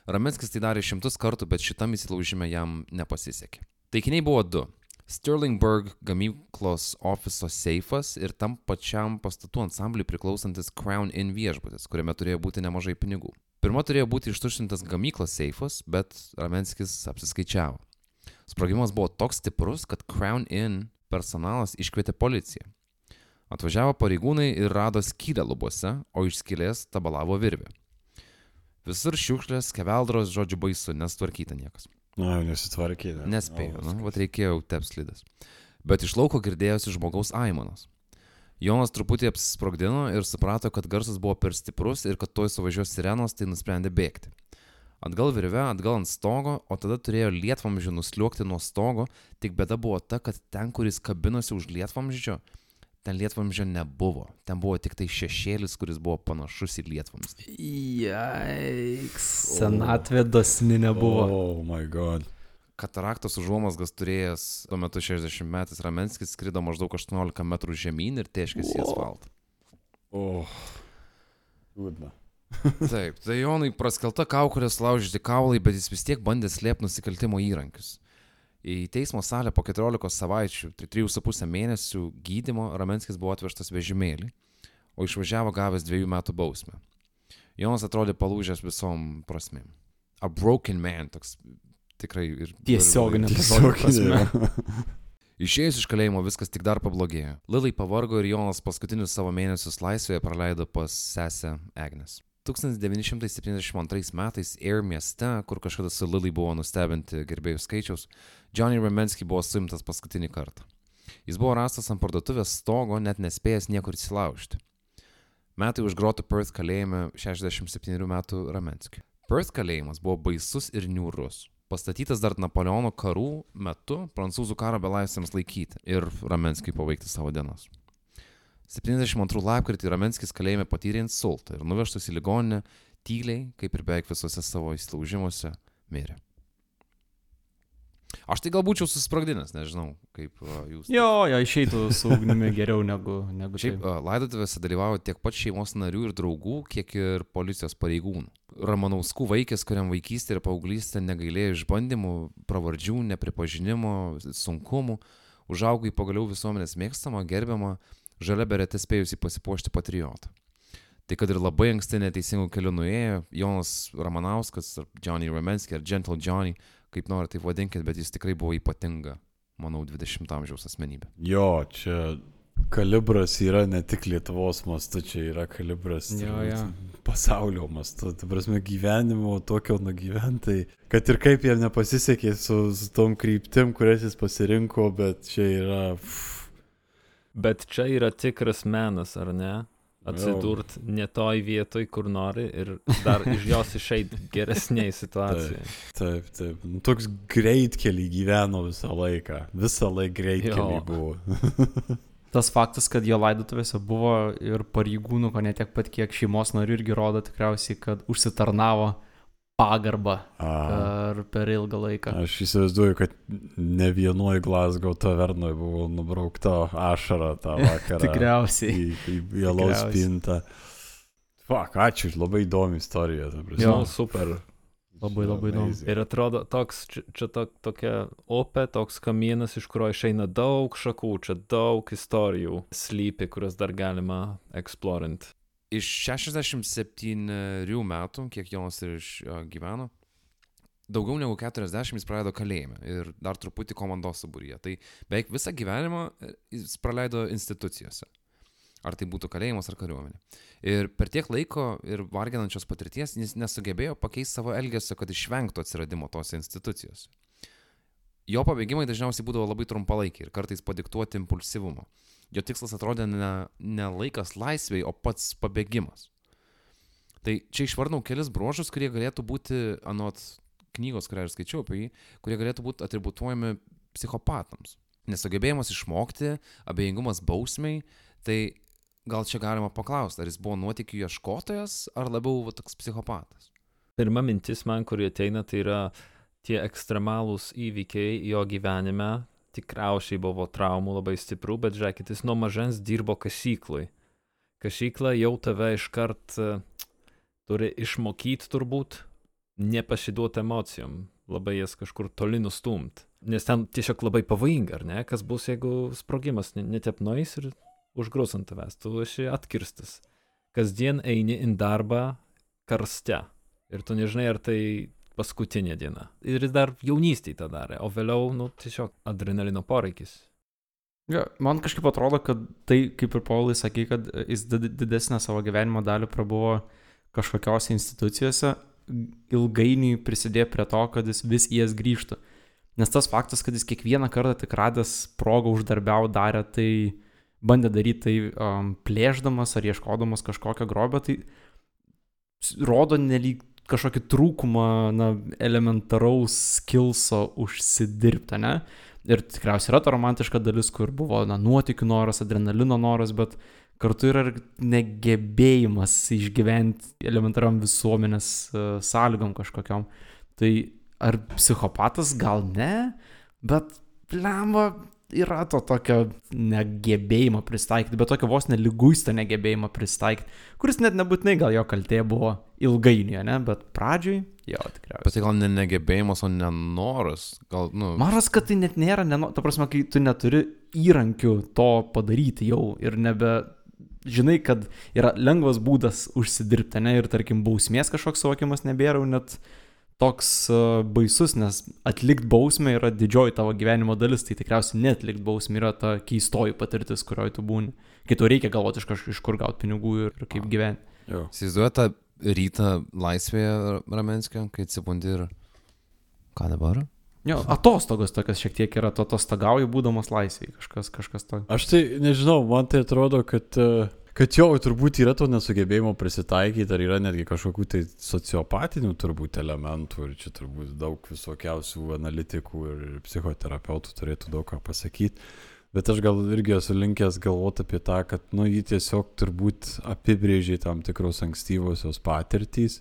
Ramenskis tai darė šimtus kartų, bet šitam įsilaužime jam nepasisekė. Taikiniai buvo du. Sterlingburg gamyklos ofiso seifas ir tam pačiam pastatų ansambliui priklausantis Crown Inn viešbutis, kuriame turėjo būti nemažai pinigų. Pirma turėjo būti ištuštintas gamyklos seifas, bet Ramenskis apsiskaičiavo. Sprogimas buvo toks stiprus, kad Crown Inn personalas iškvietė policiją. Atvažiavo pareigūnai ir rado skylę lubose, o iš skylės tabalavo virvė. Visur šiukšlės, keveldros, žodžiu baisu, nestvarkyta niekas. Na, nesitvarkė. Nespėjau, nu, vat reikėjo tepslidas. Bet iš lauko girdėjosi žmogaus aimanos. Jonas truputį apsisprogdino ir suprato, kad garsas buvo per stiprus ir kad toj suvažiuos sirenos, tai nusprendė bėgti. Atgal virve, atgal ant stogo, o tada turėjo lietvamžį nusliuokti nuo stogo, tik bėda buvo ta, kad ten, kuris kabinosi už lietvamždžio, ten lietvamždžio nebuvo. Ten buvo tik tai šešėlis, kuris buvo panašus į lietvamzdį. Jaiks. Senatvė dosni nebuvo. Oh my god. Kataraktos užuomasgas turėjęs tuo metu 60 metais Ramenskis skrido maždaug 18 metrų žemyn ir teškėsi į asfaltą. Oh. Liūdna. Taip, tai Jonai praskelta kaukolė sulaužyti kaulai, bet jis vis tiek bandė slėpti nusikaltimo įrankius. Į teismo salę po 14 savaičių, tai 3,5 mėnesių gydymo Ramenskis buvo atvežtas vežimėlį, o išvažiavo gavęs dviejų metų bausmę. Jonas atrodė palūžęs visom prasmėm. A broken man, toks tikrai ir... Tiesioginė žodžio prasme. Išėjus iš kalėjimo viskas tik dar pablogėjo. Lilai pavargo ir Jonas paskutinius savo mėnesius laisvėje praleido pas sesę Agnes. 1972 metais Air mieste, kur kažkada su Lilai buvo nustebinti gerbėjų skaičiaus, Johnny Ramensky buvo suimtas paskutinį kartą. Jis buvo rastas ant parduotuvės stogo, net nespėjęs niekur įsilaužti. Metai už grotą Perth kalėjime 67 metų Ramenskiui. Perth kalėjimas buvo baisus ir niūrus. Pastatytas dar Napoleono karų metu prancūzų karo belaisvėms laikyti ir Ramenskiui paveikti savo dienas. 72 lapkritį Ramenskis kalėjime patyrė insultą ir nuvežtas į ligoninę tyliai, kaip ir beveik visose savo įsilaužimuose, mirė. Aš tai gal būčiau susprogdinęs, nežinau, kaip a, jūs. Jo, jo, išeitų su ugnimi geriau negu, negu Šiaip a, laidotuvėse dalyvavo tiek pat šeimos narių ir draugų, kiek ir policijos pareigūnų. Ramanauskų vaikis, kuriam vaikystė ir paauglystė negailėjo išbandymų, pravardžių, nepripažinimo, sunkumų, užaugo į pagaliau visuomenės mėgstamą, gerbiamą, žalia berete spėjusi pasipuošti patriotą. Tai kad ir labai anksti neteisingų kelių nuėjo, Jonas Ramanauskas, ar Johnny Ramenski, ar Gentle Johnny, kaip nori tai vadinkit, bet jis tikrai buvo ypatinga, manau, 20-ojo amžiaus asmenybė. Jo, čia kalibras yra ne tik Lietuvos mastu, čia yra kalibras Jo, jo. pasaulio mastu. Tai prasme gyvenimo tokio nugyventai, kad ir kaip jam nepasisekė su, su tom kryptim, kurias jis pasirinko, bet čia yra... Pff, Bet čia yra tikras menas, ar ne? Atsidurt ne toj vietoj, kur nori ir dar iš jos išeiti geresniai situacijai. taip, taip. Nu, toks greitkelį gyveno visą laiką. Visą laiką greitkelį Jo. buvo. Tas faktas, kad jo laidotuvėse buvo ir pareigūnų, ko ne tiek pat kiek šeimos narių irgi rodo tikriausiai, kad užsitarnavo pagarbą A, per, ilgą laiką. aš įsivaizduoju, kad ne vienoje Glasgow tavernoje buvo nubraukta ašara tą vakarą. Tikriausiai. Į, į, į alaus pintą. Fak, ačiū, labai įdomi istorija. Jo, super. Labai labai įdomu. Ir atrodo, toks, čia, čia to, tokia opė, toks kamienas, iš kurio išeina daug šakų, čia daug istorijų slypi, kurias dar galima eksplorint. Iš 67 metų, kiek Jonas ir iš jo gyveno, daugiau negu 40 jis praleido kalėjime ir dar truputį komandos subūryje. Tai beveik visą gyvenimą e, jis praleido institucijose. Ar tai būtų kalėjimas ar kariuomenė. Ir per tiek laiko ir varginančios patirties jis nesugebėjo pakeisti savo elgesio, kad išvengtų atsiradimo tose institucijose. Jo pabėgimai dažniausiai būdavo labai trumpalaikiai ir kartais padiktuoti impulsyvumo. Jo tikslas atrodė ne, ne laikas laisviai, o pats pabėgimas. Tai čia išvardinau kelis bruožus, kurie galėtų būti, anot knygos, kurią aš skaičiau apie jį, kurie galėtų būti atributuojami psichopatams. Nesugebėjimas išmokti, abejingumas bausmiai, tai gal čia galima paklausti, ar jis buvo nuotikių ieškotojas, ar labiau va, toks psichopatas. Pirma mintis man, kuri ateina, tai yra tie ekstremalūs įvykiai jo gyvenime. Tikriausiai buvo traumų labai stiprų, bet žiūrėkit, jis nuo mažens dirbo kasyklai. Kasykla jau tave iškart e, turi išmokyti turbūt nepasiduoti emocijom, labai jas kažkur toli nustumt. Nes ten tiesiog labai pavojinga, ar ne? Kas bus, jeigu sprogimas ne- netep nueis ir užgrūs ant tavęs, tu esi atkirstas. Kasdien eini į darbą karste. Ir tu nežinai, ar tai paskutinė diena. Ir jis dar jaunystėje tą darė, o vėliau, nu, tiesiog adrenalino poreikis. Ja, man kažkaip atrodo, kad tai, kaip ir Paulai sakė, kad jis did- didesnę savo gyvenimo dalį prabuvo kažkokiose institucijose, ilgainiui prisidėjo prie to, kad jis vis į jas grįžtų. Nes tas faktas, kad jis kiekvieną kartą tik radęs progą uždarbiau darė, tai bandė daryti tai um, plėždamas ar ieškodamas kažkokio grobio, tai rodo nelyg kažkokį trūkumą, na, elementaraus skilso užsidirbti, ne? Ir tikriausiai yra ta romantiška dalis, kur buvo, na, nuotikių noras, adrenalino noras, bet kartu yra ir negebėjimas išgyventi elementariam visuomenės e, sąlygom kažkokiam. Tai ar psichopatas gal ne, bet lemba yra to tokio negebėjimo pristaikyti, bet tokio vos neliguisto negebėjimo pristaikyti, kuris net nebūtinai gal jo kaltė buvo ilgainiui, ne, bet pradžiui jo tikriausiai. Bet tai gal ne negebėjimas, o nenoras. Gal, nu, Maras, kad tai net nėra, neno, ta prasme, kai tu neturi įrankių to padaryti jau ir nebe, žinai, kad yra lengvas būdas užsidirbti, ne, ir tarkim, bausmės kažkoks suvokimas nebėra net toks uh, baisus, nes atlikti bausmę yra didžioji tavo gyvenimo dalis, tai tikriausiai net atlikti bausmę yra ta keistoji patirtis, kurioje tu būni. Kai tu reikia galvoti iš kažkur, iš kur gauti pinigų ir, kaip gyventi. Jo. Įsivaizduoju tą rytą laisvėje Ramenskio, kai atsibundi ir... Ką dabar? Jo, atostogos tokios šiek tiek yra, tu atostogauji būdamas laisvėje, kažkas, kažkas to. Aš tai nežinau, man tai atrodo, kad, e, Kad jo, turbūt yra to nesugebėjimo prisitaikyti, ar yra netgi kažkokių tai sociopatinių turbūt elementų ir čia turbūt daug visokiausių analitikų ir psichoterapeutų turėtų daug ką pasakyti. Bet aš gal irgi esu linkęs galvoti apie tą, kad, nu, jį tiesiog turbūt apibrėžė tam tikros ankstyvosios patirtys,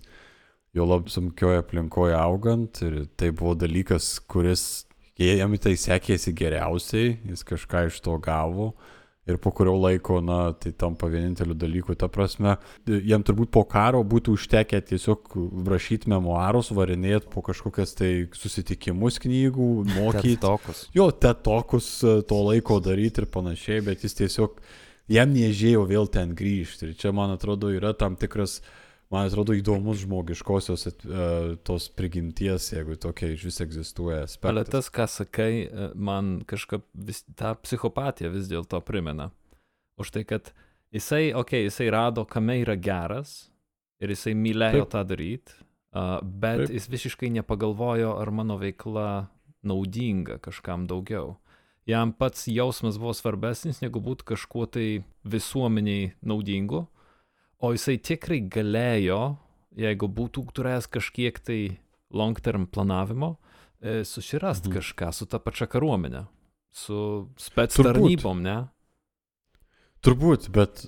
jo lab sunkioje aplinkoje augant ir tai buvo dalykas, kuris, jam į tai sekėsi geriausiai, jis kažką iš to gavo ir po kurio laiko, na, tai tampa vieninteliu dalyku. Ta prasme, jam turbūt po karo būtų užtekę tiesiog rašyti memoarus, varinėti po kažkokias tai susitikimus knygų, mokyti. Tokus. Jo, tetokus e, to laiko daryti ir panašiai, bet jis tiesiog, jam nežėjo vėl ten grįžti. Ir čia, man atrodo, yra tam tikras, man atrodo, įdomus žmogiškosios at- e, tos prigimties, jeigu tokia iš vis egzistuoja Ale aspektas. tas, ką sakai, e, man kažkaip vis, tą psichopatiją vis dėlto primena. Už tai, kad jisai, okei, okay, jisai rado, kame yra geras ir jisai mylėjo Taip. tą daryti, bet Taip. jis visiškai nepagalvojo, ar mano veikla naudinga kažkam daugiau. Jam pats jausmas buvo svarbesnis negu būti kažkuo tai visuomeniai naudingu, o jisai tikrai galėjo, jeigu būtų turėjęs kažkiek tai long term planavimo, e, susirast Mhm. kažką su ta pačia kariuomenė, su spec tarnybom, ne? Turbūt, bet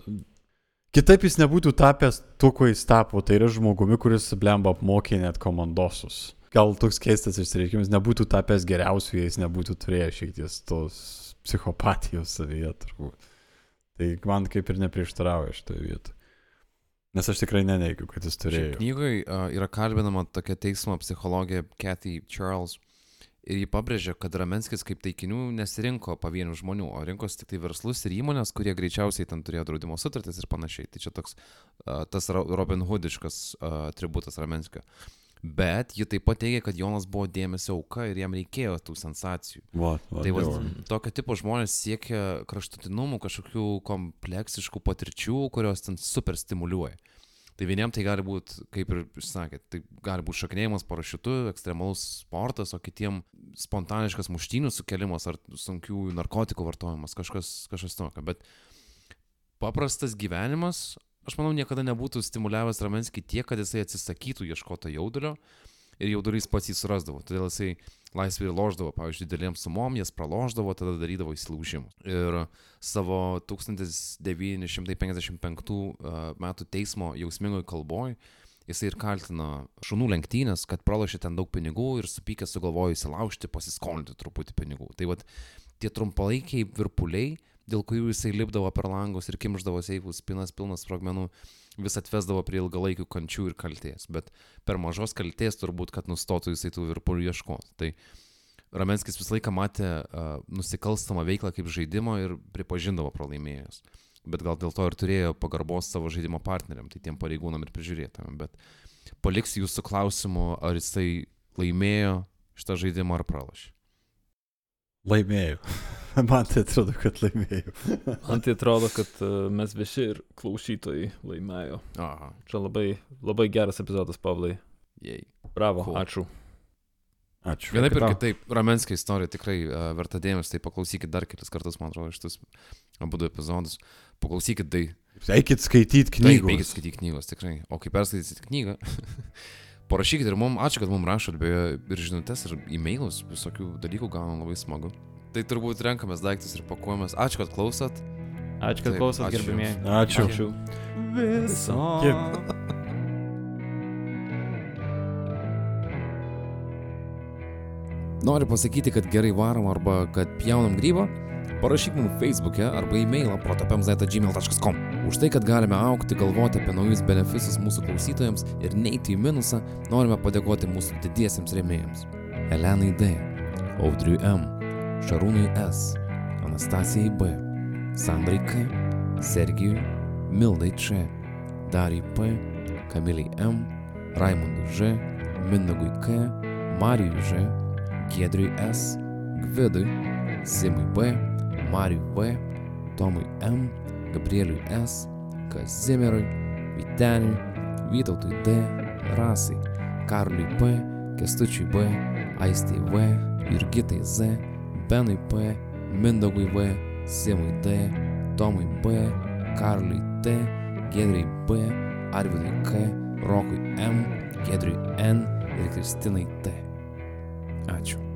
kitaip jis nebūtų tapęs tuo, kuo jis tapo. Tai yra žmogumi, kuris blemba apmokė net komandosus. Gal toks keistas išsireikimas nebūtų tapęs geriausiu, jei jis nebūtų turėjęs šiek tiek tos psichopatijos savyje, turbūt. Tai man kaip ir neprieštarauja šitoje vietoje. Nes aš tikrai neneigiu, kad jis turėjo. Knygoje uh, yra kalbinama tokia teismo psichologė Kathy Charles ir ji pabrėžia, kad Ramenskis kaip taikinių nesirinko pavienių žmonių, o rinkosi tik tai verslus ir įmonės, kurie greičiausiai ten turėjo draudimo sutartis ir panašiai. Tai čia toks uh, tas Ro- Robin Hoodiškas uh, atributas Ramenskio. Bet ji taip pat teigia, kad Jonas buvo dėmesio auka ir jam reikėjo tų sensacijų. Va, va, Tai va, tokio tipo žmonės siekia kraštutinumų, kažkokių kompleksiškų patirčių, kurios ten super stimuliuoja. Tai vieniems tai gali būti, kaip ir sakėt, tai gali būti šaknėjimas parašiutu, ekstremalus sportas, o kitiems spontaniškas muštynių sukelimas ar sunkių narkotikų vartojimas, kažkas, kažkas tokio. Bet paprastas gyvenimas, aš manau, niekada nebūtų stimuliavęs Ramenskį tiek, kad jisai atsisakytų ieškoto jaudulio ir jaudulys pats jį surasdavo. Todėl jisai laisvai ir loždavo, pavyzdžiui, didelėms sumom, jas praloždavo, tada darydavo įsilaužimus. Ir savo 1955 uh, metų teismo jausmingoje kalboje jisai ir kaltino šunų lenktynės, kad pralošė ten daug pinigų ir supykęs sugalvojo įsilaužti, pasiskolinti truputį pinigų. Tai vad tie trumpalaikiai virpuliai, dėl kurių jisai lipdavo per langus ir kimždavo seifus, pinas pilnas sprogmenų, vis atvesdavo prie ilgalaikių kančių ir kalties. Bet per mažos kalties turbūt, kad nustotų jisai tų virpulių ieškoti. Tai Ramenskis visą laiką matė uh, nusikalstamą veiklą kaip žaidimą ir pripažindavo pralaimėjus. Bet gal dėl to ir turėjo pagarbos savo žaidimo partneriam, tai tiem pareigūnam ir prižiūrėtam. Bet paliksiu jūsų klausimu, ar jisai laimėjo šitą žaidimą ar pralašė. Laimėjau. Man tai atrodo, kad laimėjau. Man tai atrodo, kad uh, mes visi ir klausytojai laimėjo. Aha, Čia labai, labai geras epizodas, Pavlai. jei. Bravo, Cool. ačiū. Ačiū. Vienaip ir kitaip, Ramenskio istorija tikrai uh, verta dėmesio, tai paklausykit dar kelis kartus, man atrodo, šitus abu du epizodus. Paklausykit tai. Eikit skaityti Taip, knygų. eikit skaityti knygos, tikrai. O kai perskaitysit knygą, parašykit ir mums, ačiū, kad mums rašot, beje, ir žinutės, ir e-mailus, visokių dalykų gaunam labai smagu. Tai turbūt renkamės daiktus ir pakuojamės. Ačiū, kad klausot. Ačiū, kad Taip, klausot, gerbimieji. Ačiū. Ačiū. Viso. Noriu pasakyti, kad gerai varom arba kad pjaunam grybą? Parašyk mums Facebook'e arba e-mailą protopemz.gmail.com. Už tai, kad galime aukti, galvoti apie naujus benefisus mūsų klausytojams ir neiti į minusą, norime padėkoti mūsų didiesiems rėmėjams. Elenai D, Audriui M, Šarūnui S, Anastasijai B, Sandrai K, Sergijui, Mildai Č, Dariai P, Kamiliai M, Raimondui Ž, Mindagui K, Marijui Ž, Giedriui S, Gvidui, Simui B, Mariui V, Tomui M, Gabrieliui S, Kazimierui, Viteniui, Vytautui D, Rasai, Karliui P, Kestučiui B, Aistei V, Jurgitai Z, Benui P, Mindogui V, Simui D, Tomui B, Karliui T, Gedriai B, Arvidui K, Rokui M, Gedriui N ir Kristinai T. Ačiū.